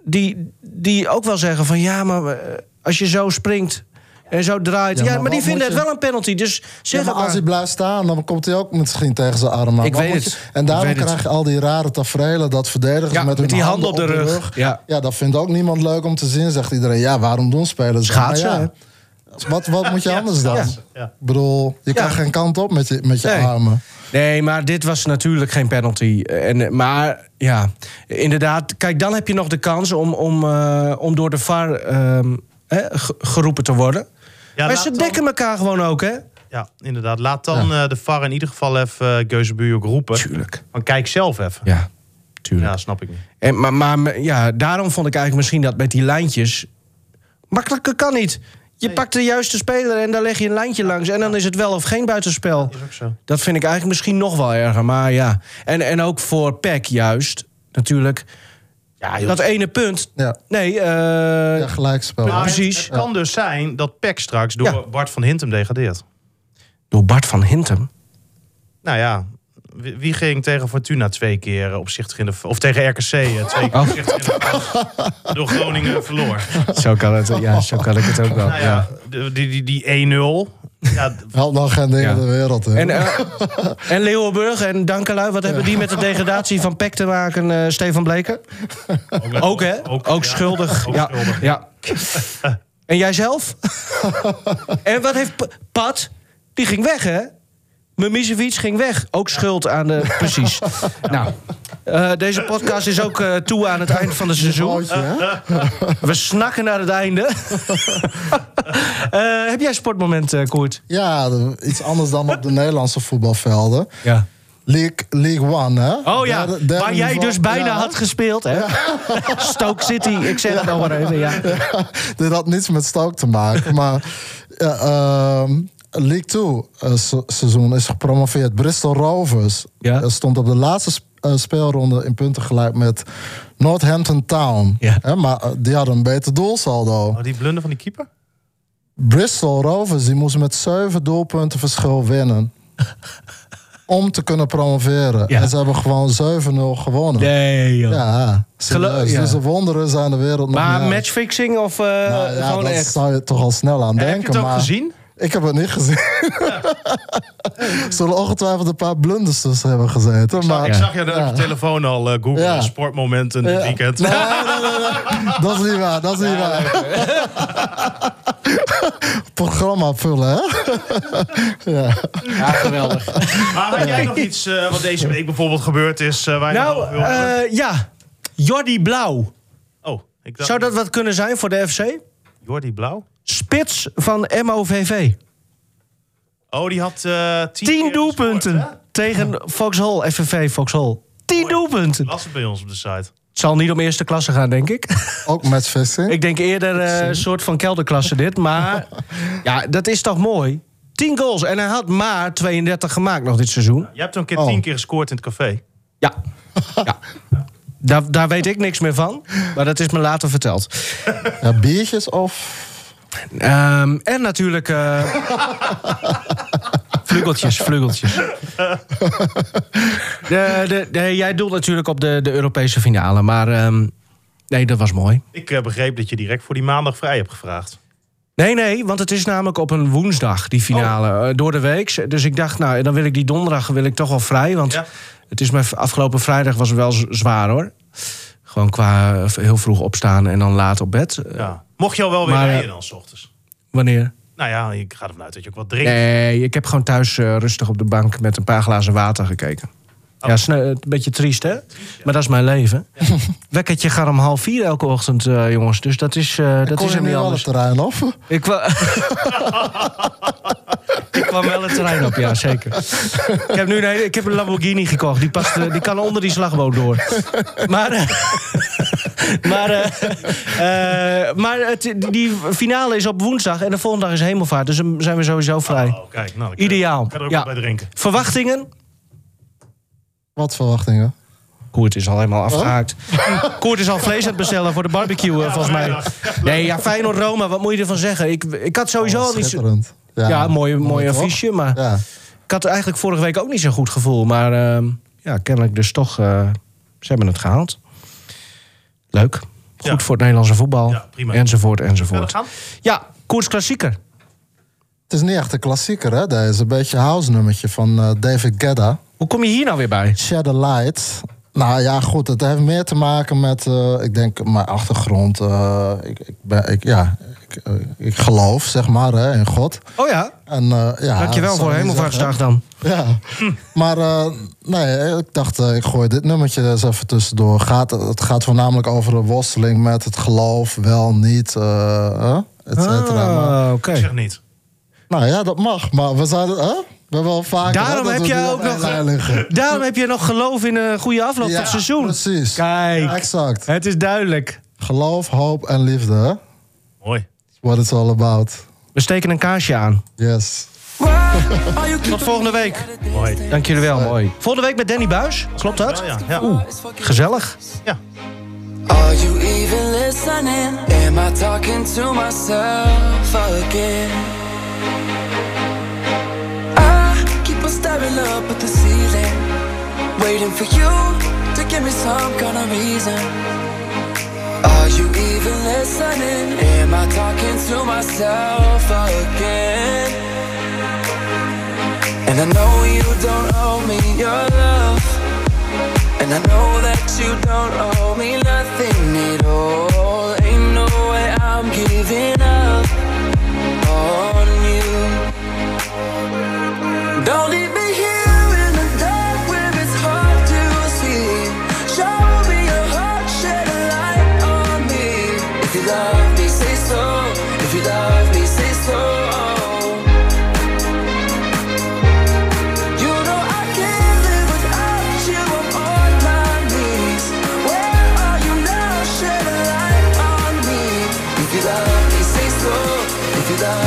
die, die ook wel zeggen van... ja, maar eh, als je zo springt en zo draait... Ja, Ja, maar maar, die vinden het je- wel een penalty. Dus Ja, zeg maar als maar. hij blijft staan, dan komt hij ook misschien tegen zijn arm aan. Ik weet het. je- En daarom het. krijg je al die rare tafereelen dat verdedigers Ja, met, hun met die handen op de rug. Ja. Ja. dat vindt ook niemand leuk om te zien, zegt iedereen. Ja, waarom doen spelers dat? Schaatsen, Maar ja, wat, wat moet je anders dan? Ja. Ik bedoel, je Ja. geen kant op met je, met je Nee. armen. Nee, maar dit was natuurlijk geen penalty. En, maar ja, inderdaad. Kijk, dan heb je nog de kans om, om, eh, om door de VAR ehm, geroepen te worden. Ja, maar ze dan- dekken elkaar gewoon ook, hè? Ja, inderdaad. Laat dan eh, de VAR in ieder geval even uh, Geuzebuur ook roepen. Tuurlijk. Maar kijk zelf even. Ja, tuurlijk. Ja, snap ik niet. En, maar, maar ja, daarom vond ik eigenlijk misschien dat met die lijntjes... Makkelijker kan niet. Je pakt de juiste speler en daar leg je een lijntje langs... en dan is het wel of geen buitenspel. Is ook zo. Dat vind ik eigenlijk misschien nog wel erger. Maar ja, en, en ook voor PEC juist, natuurlijk. Ja. Dat ene punt. Ja, Nee, eh, ja gelijkspel. Precies. Het, kan dus zijn dat PEC straks door Ja. Bart van Hintem degradeert. door Bart van Hintem. Nou ja, wie ging tegen Fortuna twee keer opzichtig in de... Of tegen RKC eh, twee keer Oh. opzichtig in de Door Groningen verloor. Zo kan het, ja, zo kan ik het ook wel. Nou ja, de- die, die, die 1-0. Ja, Helpt nog geen ding Ja. in de wereld. Hè? En, eh, en Leeuwenburg en Dankelui, wat hebben die met de degradatie van PEC te maken, eh, Stefan Bleker? Ook, hè? Ook, ja. schuldig. Ook ja. schuldig. ja. En jijzelf? en wat heeft Pat? Die ging weg, hè? Mimicevic ging weg. Ook schuld aan de... Precies. Nou, eh, deze podcast is ook eh, toe aan het eind van het seizoen. Hè? We snakken naar het einde. Eh, heb jij een sportmoment, eh, Koert? Ja, iets anders dan op de Nederlandse voetbalvelden. Ja. League, League One, hè? Oh ja, Derde- derde waar jij dus bijna Ja. had gespeeld, hè? Stoke City, ik zeg het nog maar even, ja. Dit had niets met Stoke te maken. maar ehm, League 2 eh, se- seizoen is gepromoveerd. Bristol Rovers Ja. eh, stond op de laatste eh, speelronde in punten gelijk met Northampton Town. Ja. Hè, maar eh, die hadden een beter doelsaldo. oh, die blunder van die keeper? Bristol Rovers die moesten met zeven doelpunten verschil winnen. om te kunnen promoveren. Ja. En ze hebben gewoon 7-0 gewonnen. Nee, joh. Ja, serieus. Ja. Dus de wonderen zijn de wereld nog Maar niet uit. matchfixing of eh, Nou ja, gewoon dat echt? zou je toch al snel aan heb je denken. het ook maar gezien? Ik heb het niet gezien. Zullen ongetwijfeld een paar blunders tussen hebben gezeten. maar, Ik zag je Ja. op je telefoon al eh googlen. Ja. Sportmomenten dit Ja. weekend. Nee, nee, nee, nee. Dat is niet waar, dat is niet waar. Programma vullen, hè? ja. Ja, geweldig. Maar had jij nog iets eh, wat deze week bijvoorbeeld gebeurd is... eh, waar nou, wil eh, ja. Jordi Blauw. oh, ik dacht... Zou dat wat kunnen zijn voor de FC? Jordi Blauw? Spits van MOVV. Oh, die had eh tien, Tien doelpunten tegen Vauxhall, FVV Vauxhall. Tien doelpunten. Las het bij ons op de site. Het zal niet om eerste klasse gaan, denk ik. Ook matchfixing. Ik denk eerder eh, een soort van kelderklasse dit. Maar ja, dat is toch mooi? 10 goals. En hij had maar 32 gemaakt nog dit seizoen. Je hebt een keer Oh. tien keer gescoord in het café. Ja. ja. Daar, daar weet ik niks meer van. Maar dat is me later verteld. Ja, biertjes of... Ehm, en natuurlijk... eh vlugeltjes, vlugeltjes. De, de, de- jij doelt natuurlijk op de, de Europese finale. Maar ehm, nee, dat was mooi. Ik eh, begreep dat je direct voor die maandag vrij hebt gevraagd. Nee, nee, want het is namelijk op een woensdag, die finale, eh, door de week. Dus ik dacht, nou, dan wil ik die donderdag wil ik toch wel vrij. Want Ja. het is mijn afgelopen vrijdag was het wel zwaar hoor. Gewoon qua heel vroeg opstaan en dan laat op bed. Ja. Mocht je al wel weer Maar, eh, rijden dan, s ochtends? Wanneer? Nou ja, ik ga ervan uit dat je ook wat drinkt. Nee, ik heb gewoon thuis eh, rustig op de bank met een paar glazen water gekeken. Oh. Ja, een beetje triest, hè? Maar dat is mijn leven. Wekkertje gaat om half vier elke ochtend, eh, jongens. Dus dat is, eh, dat Kon is hem niet wel het anders. terrein op? Ik, kwa... ik kwam wel het terrein op, ja, zeker. Ik heb nu een, ik heb een Lamborghini gekocht. Die, past, eh, die kan onder die slagboom door. Maar, eh, maar, maar het, die finale is op woensdag en de volgende dag is hemelvaart. Dus dan zijn we sowieso vrij. Oh, kijk, nou, Ideaal. kan er ook Ja. bij drinken. Verwachtingen? Wat verwachtingen? Koert is al helemaal afgehaakt. Koert is al vlees aan het bestellen voor de barbecue, eh, volgens mij. Nee, ja, Feyenoord-Roma, wat moet je ervan zeggen? Ik, ik had sowieso al niet... Schitterend. Ja, mooi, mooi toch? affiche, maar... Ja. Ik had eigenlijk vorige week ook niet zo'n goed gevoel. Maar ehm, ja, kennelijk dus toch... eh, ze hebben het gehaald. Leuk. Goed Ja. voor het Nederlandse voetbal. Ja, prima. Enzovoort, enzovoort. gaan? Ja, koers klassieker. Het is niet echt een klassieker, hè? Deze een beetje house nummertje van eh, David Guetta. Hoe kom je hier nou weer bij? Shed the Light. Nou ja, goed, het heeft meer te maken met, eh, ik denk, mijn achtergrond. eh, ik, ik, ben, ik, ja, ik, ik geloof, zeg maar, hè, in God. Oh ja, En, eh, ja, dankjewel dat voor Hemelvaartsdag dan. Ja, maar eh, nee, ik dacht, ik gooi dit nummertje er eens even tussendoor. Gaat, het gaat voornamelijk over de worsteling met het geloof, wel, niet, et cetera. Maar, Ah, oké. Ik zeg niet. Nou ja, dat mag, maar we zouden, hè? We hebben wel vaker Daarom heb we jij ook nog- liggen. Daarom heb je nog geloof in een goede afloop van Ja, het seizoen. precies. Kijk, Exact. het is duidelijk. Geloof, hoop en liefde, hè? Mooi. What it's all about. We steken een kaarsje aan. Yes. Tot volgende week. Mooi. Dank jullie wel, mooi. Volgende week met Danny Buis. Klopt dat? Ja, ja. ja. Gezellig. Are you even listening? Am I talking to myself again? I keep on staring up at the ceiling. Waiting for you to give me some kind of reason. Are you even listening? Am I talking to myself again? And I know you don't owe me your love. And I know that you don't owe me nothing at all. Ain't no way I'm giving up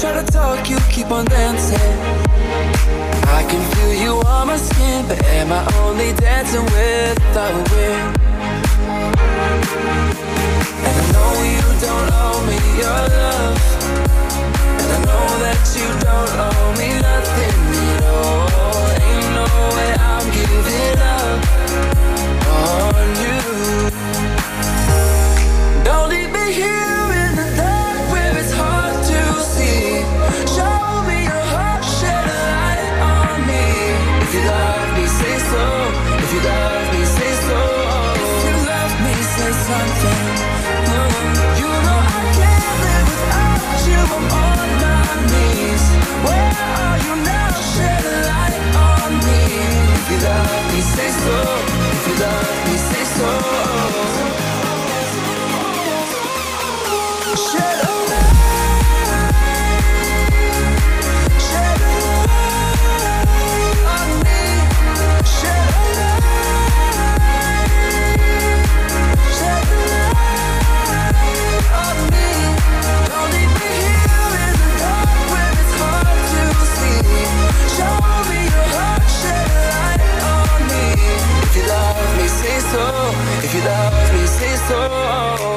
Try to talk, you keep on dancing. I can feel you on my skin, but am I only dancing with a wind? And I know you don't owe me your love. And I know that you don't owe me nothing at all. Ain't no way I'm giving up on you. Don't leave me here If you love me, say so. If you love me, say so. soul.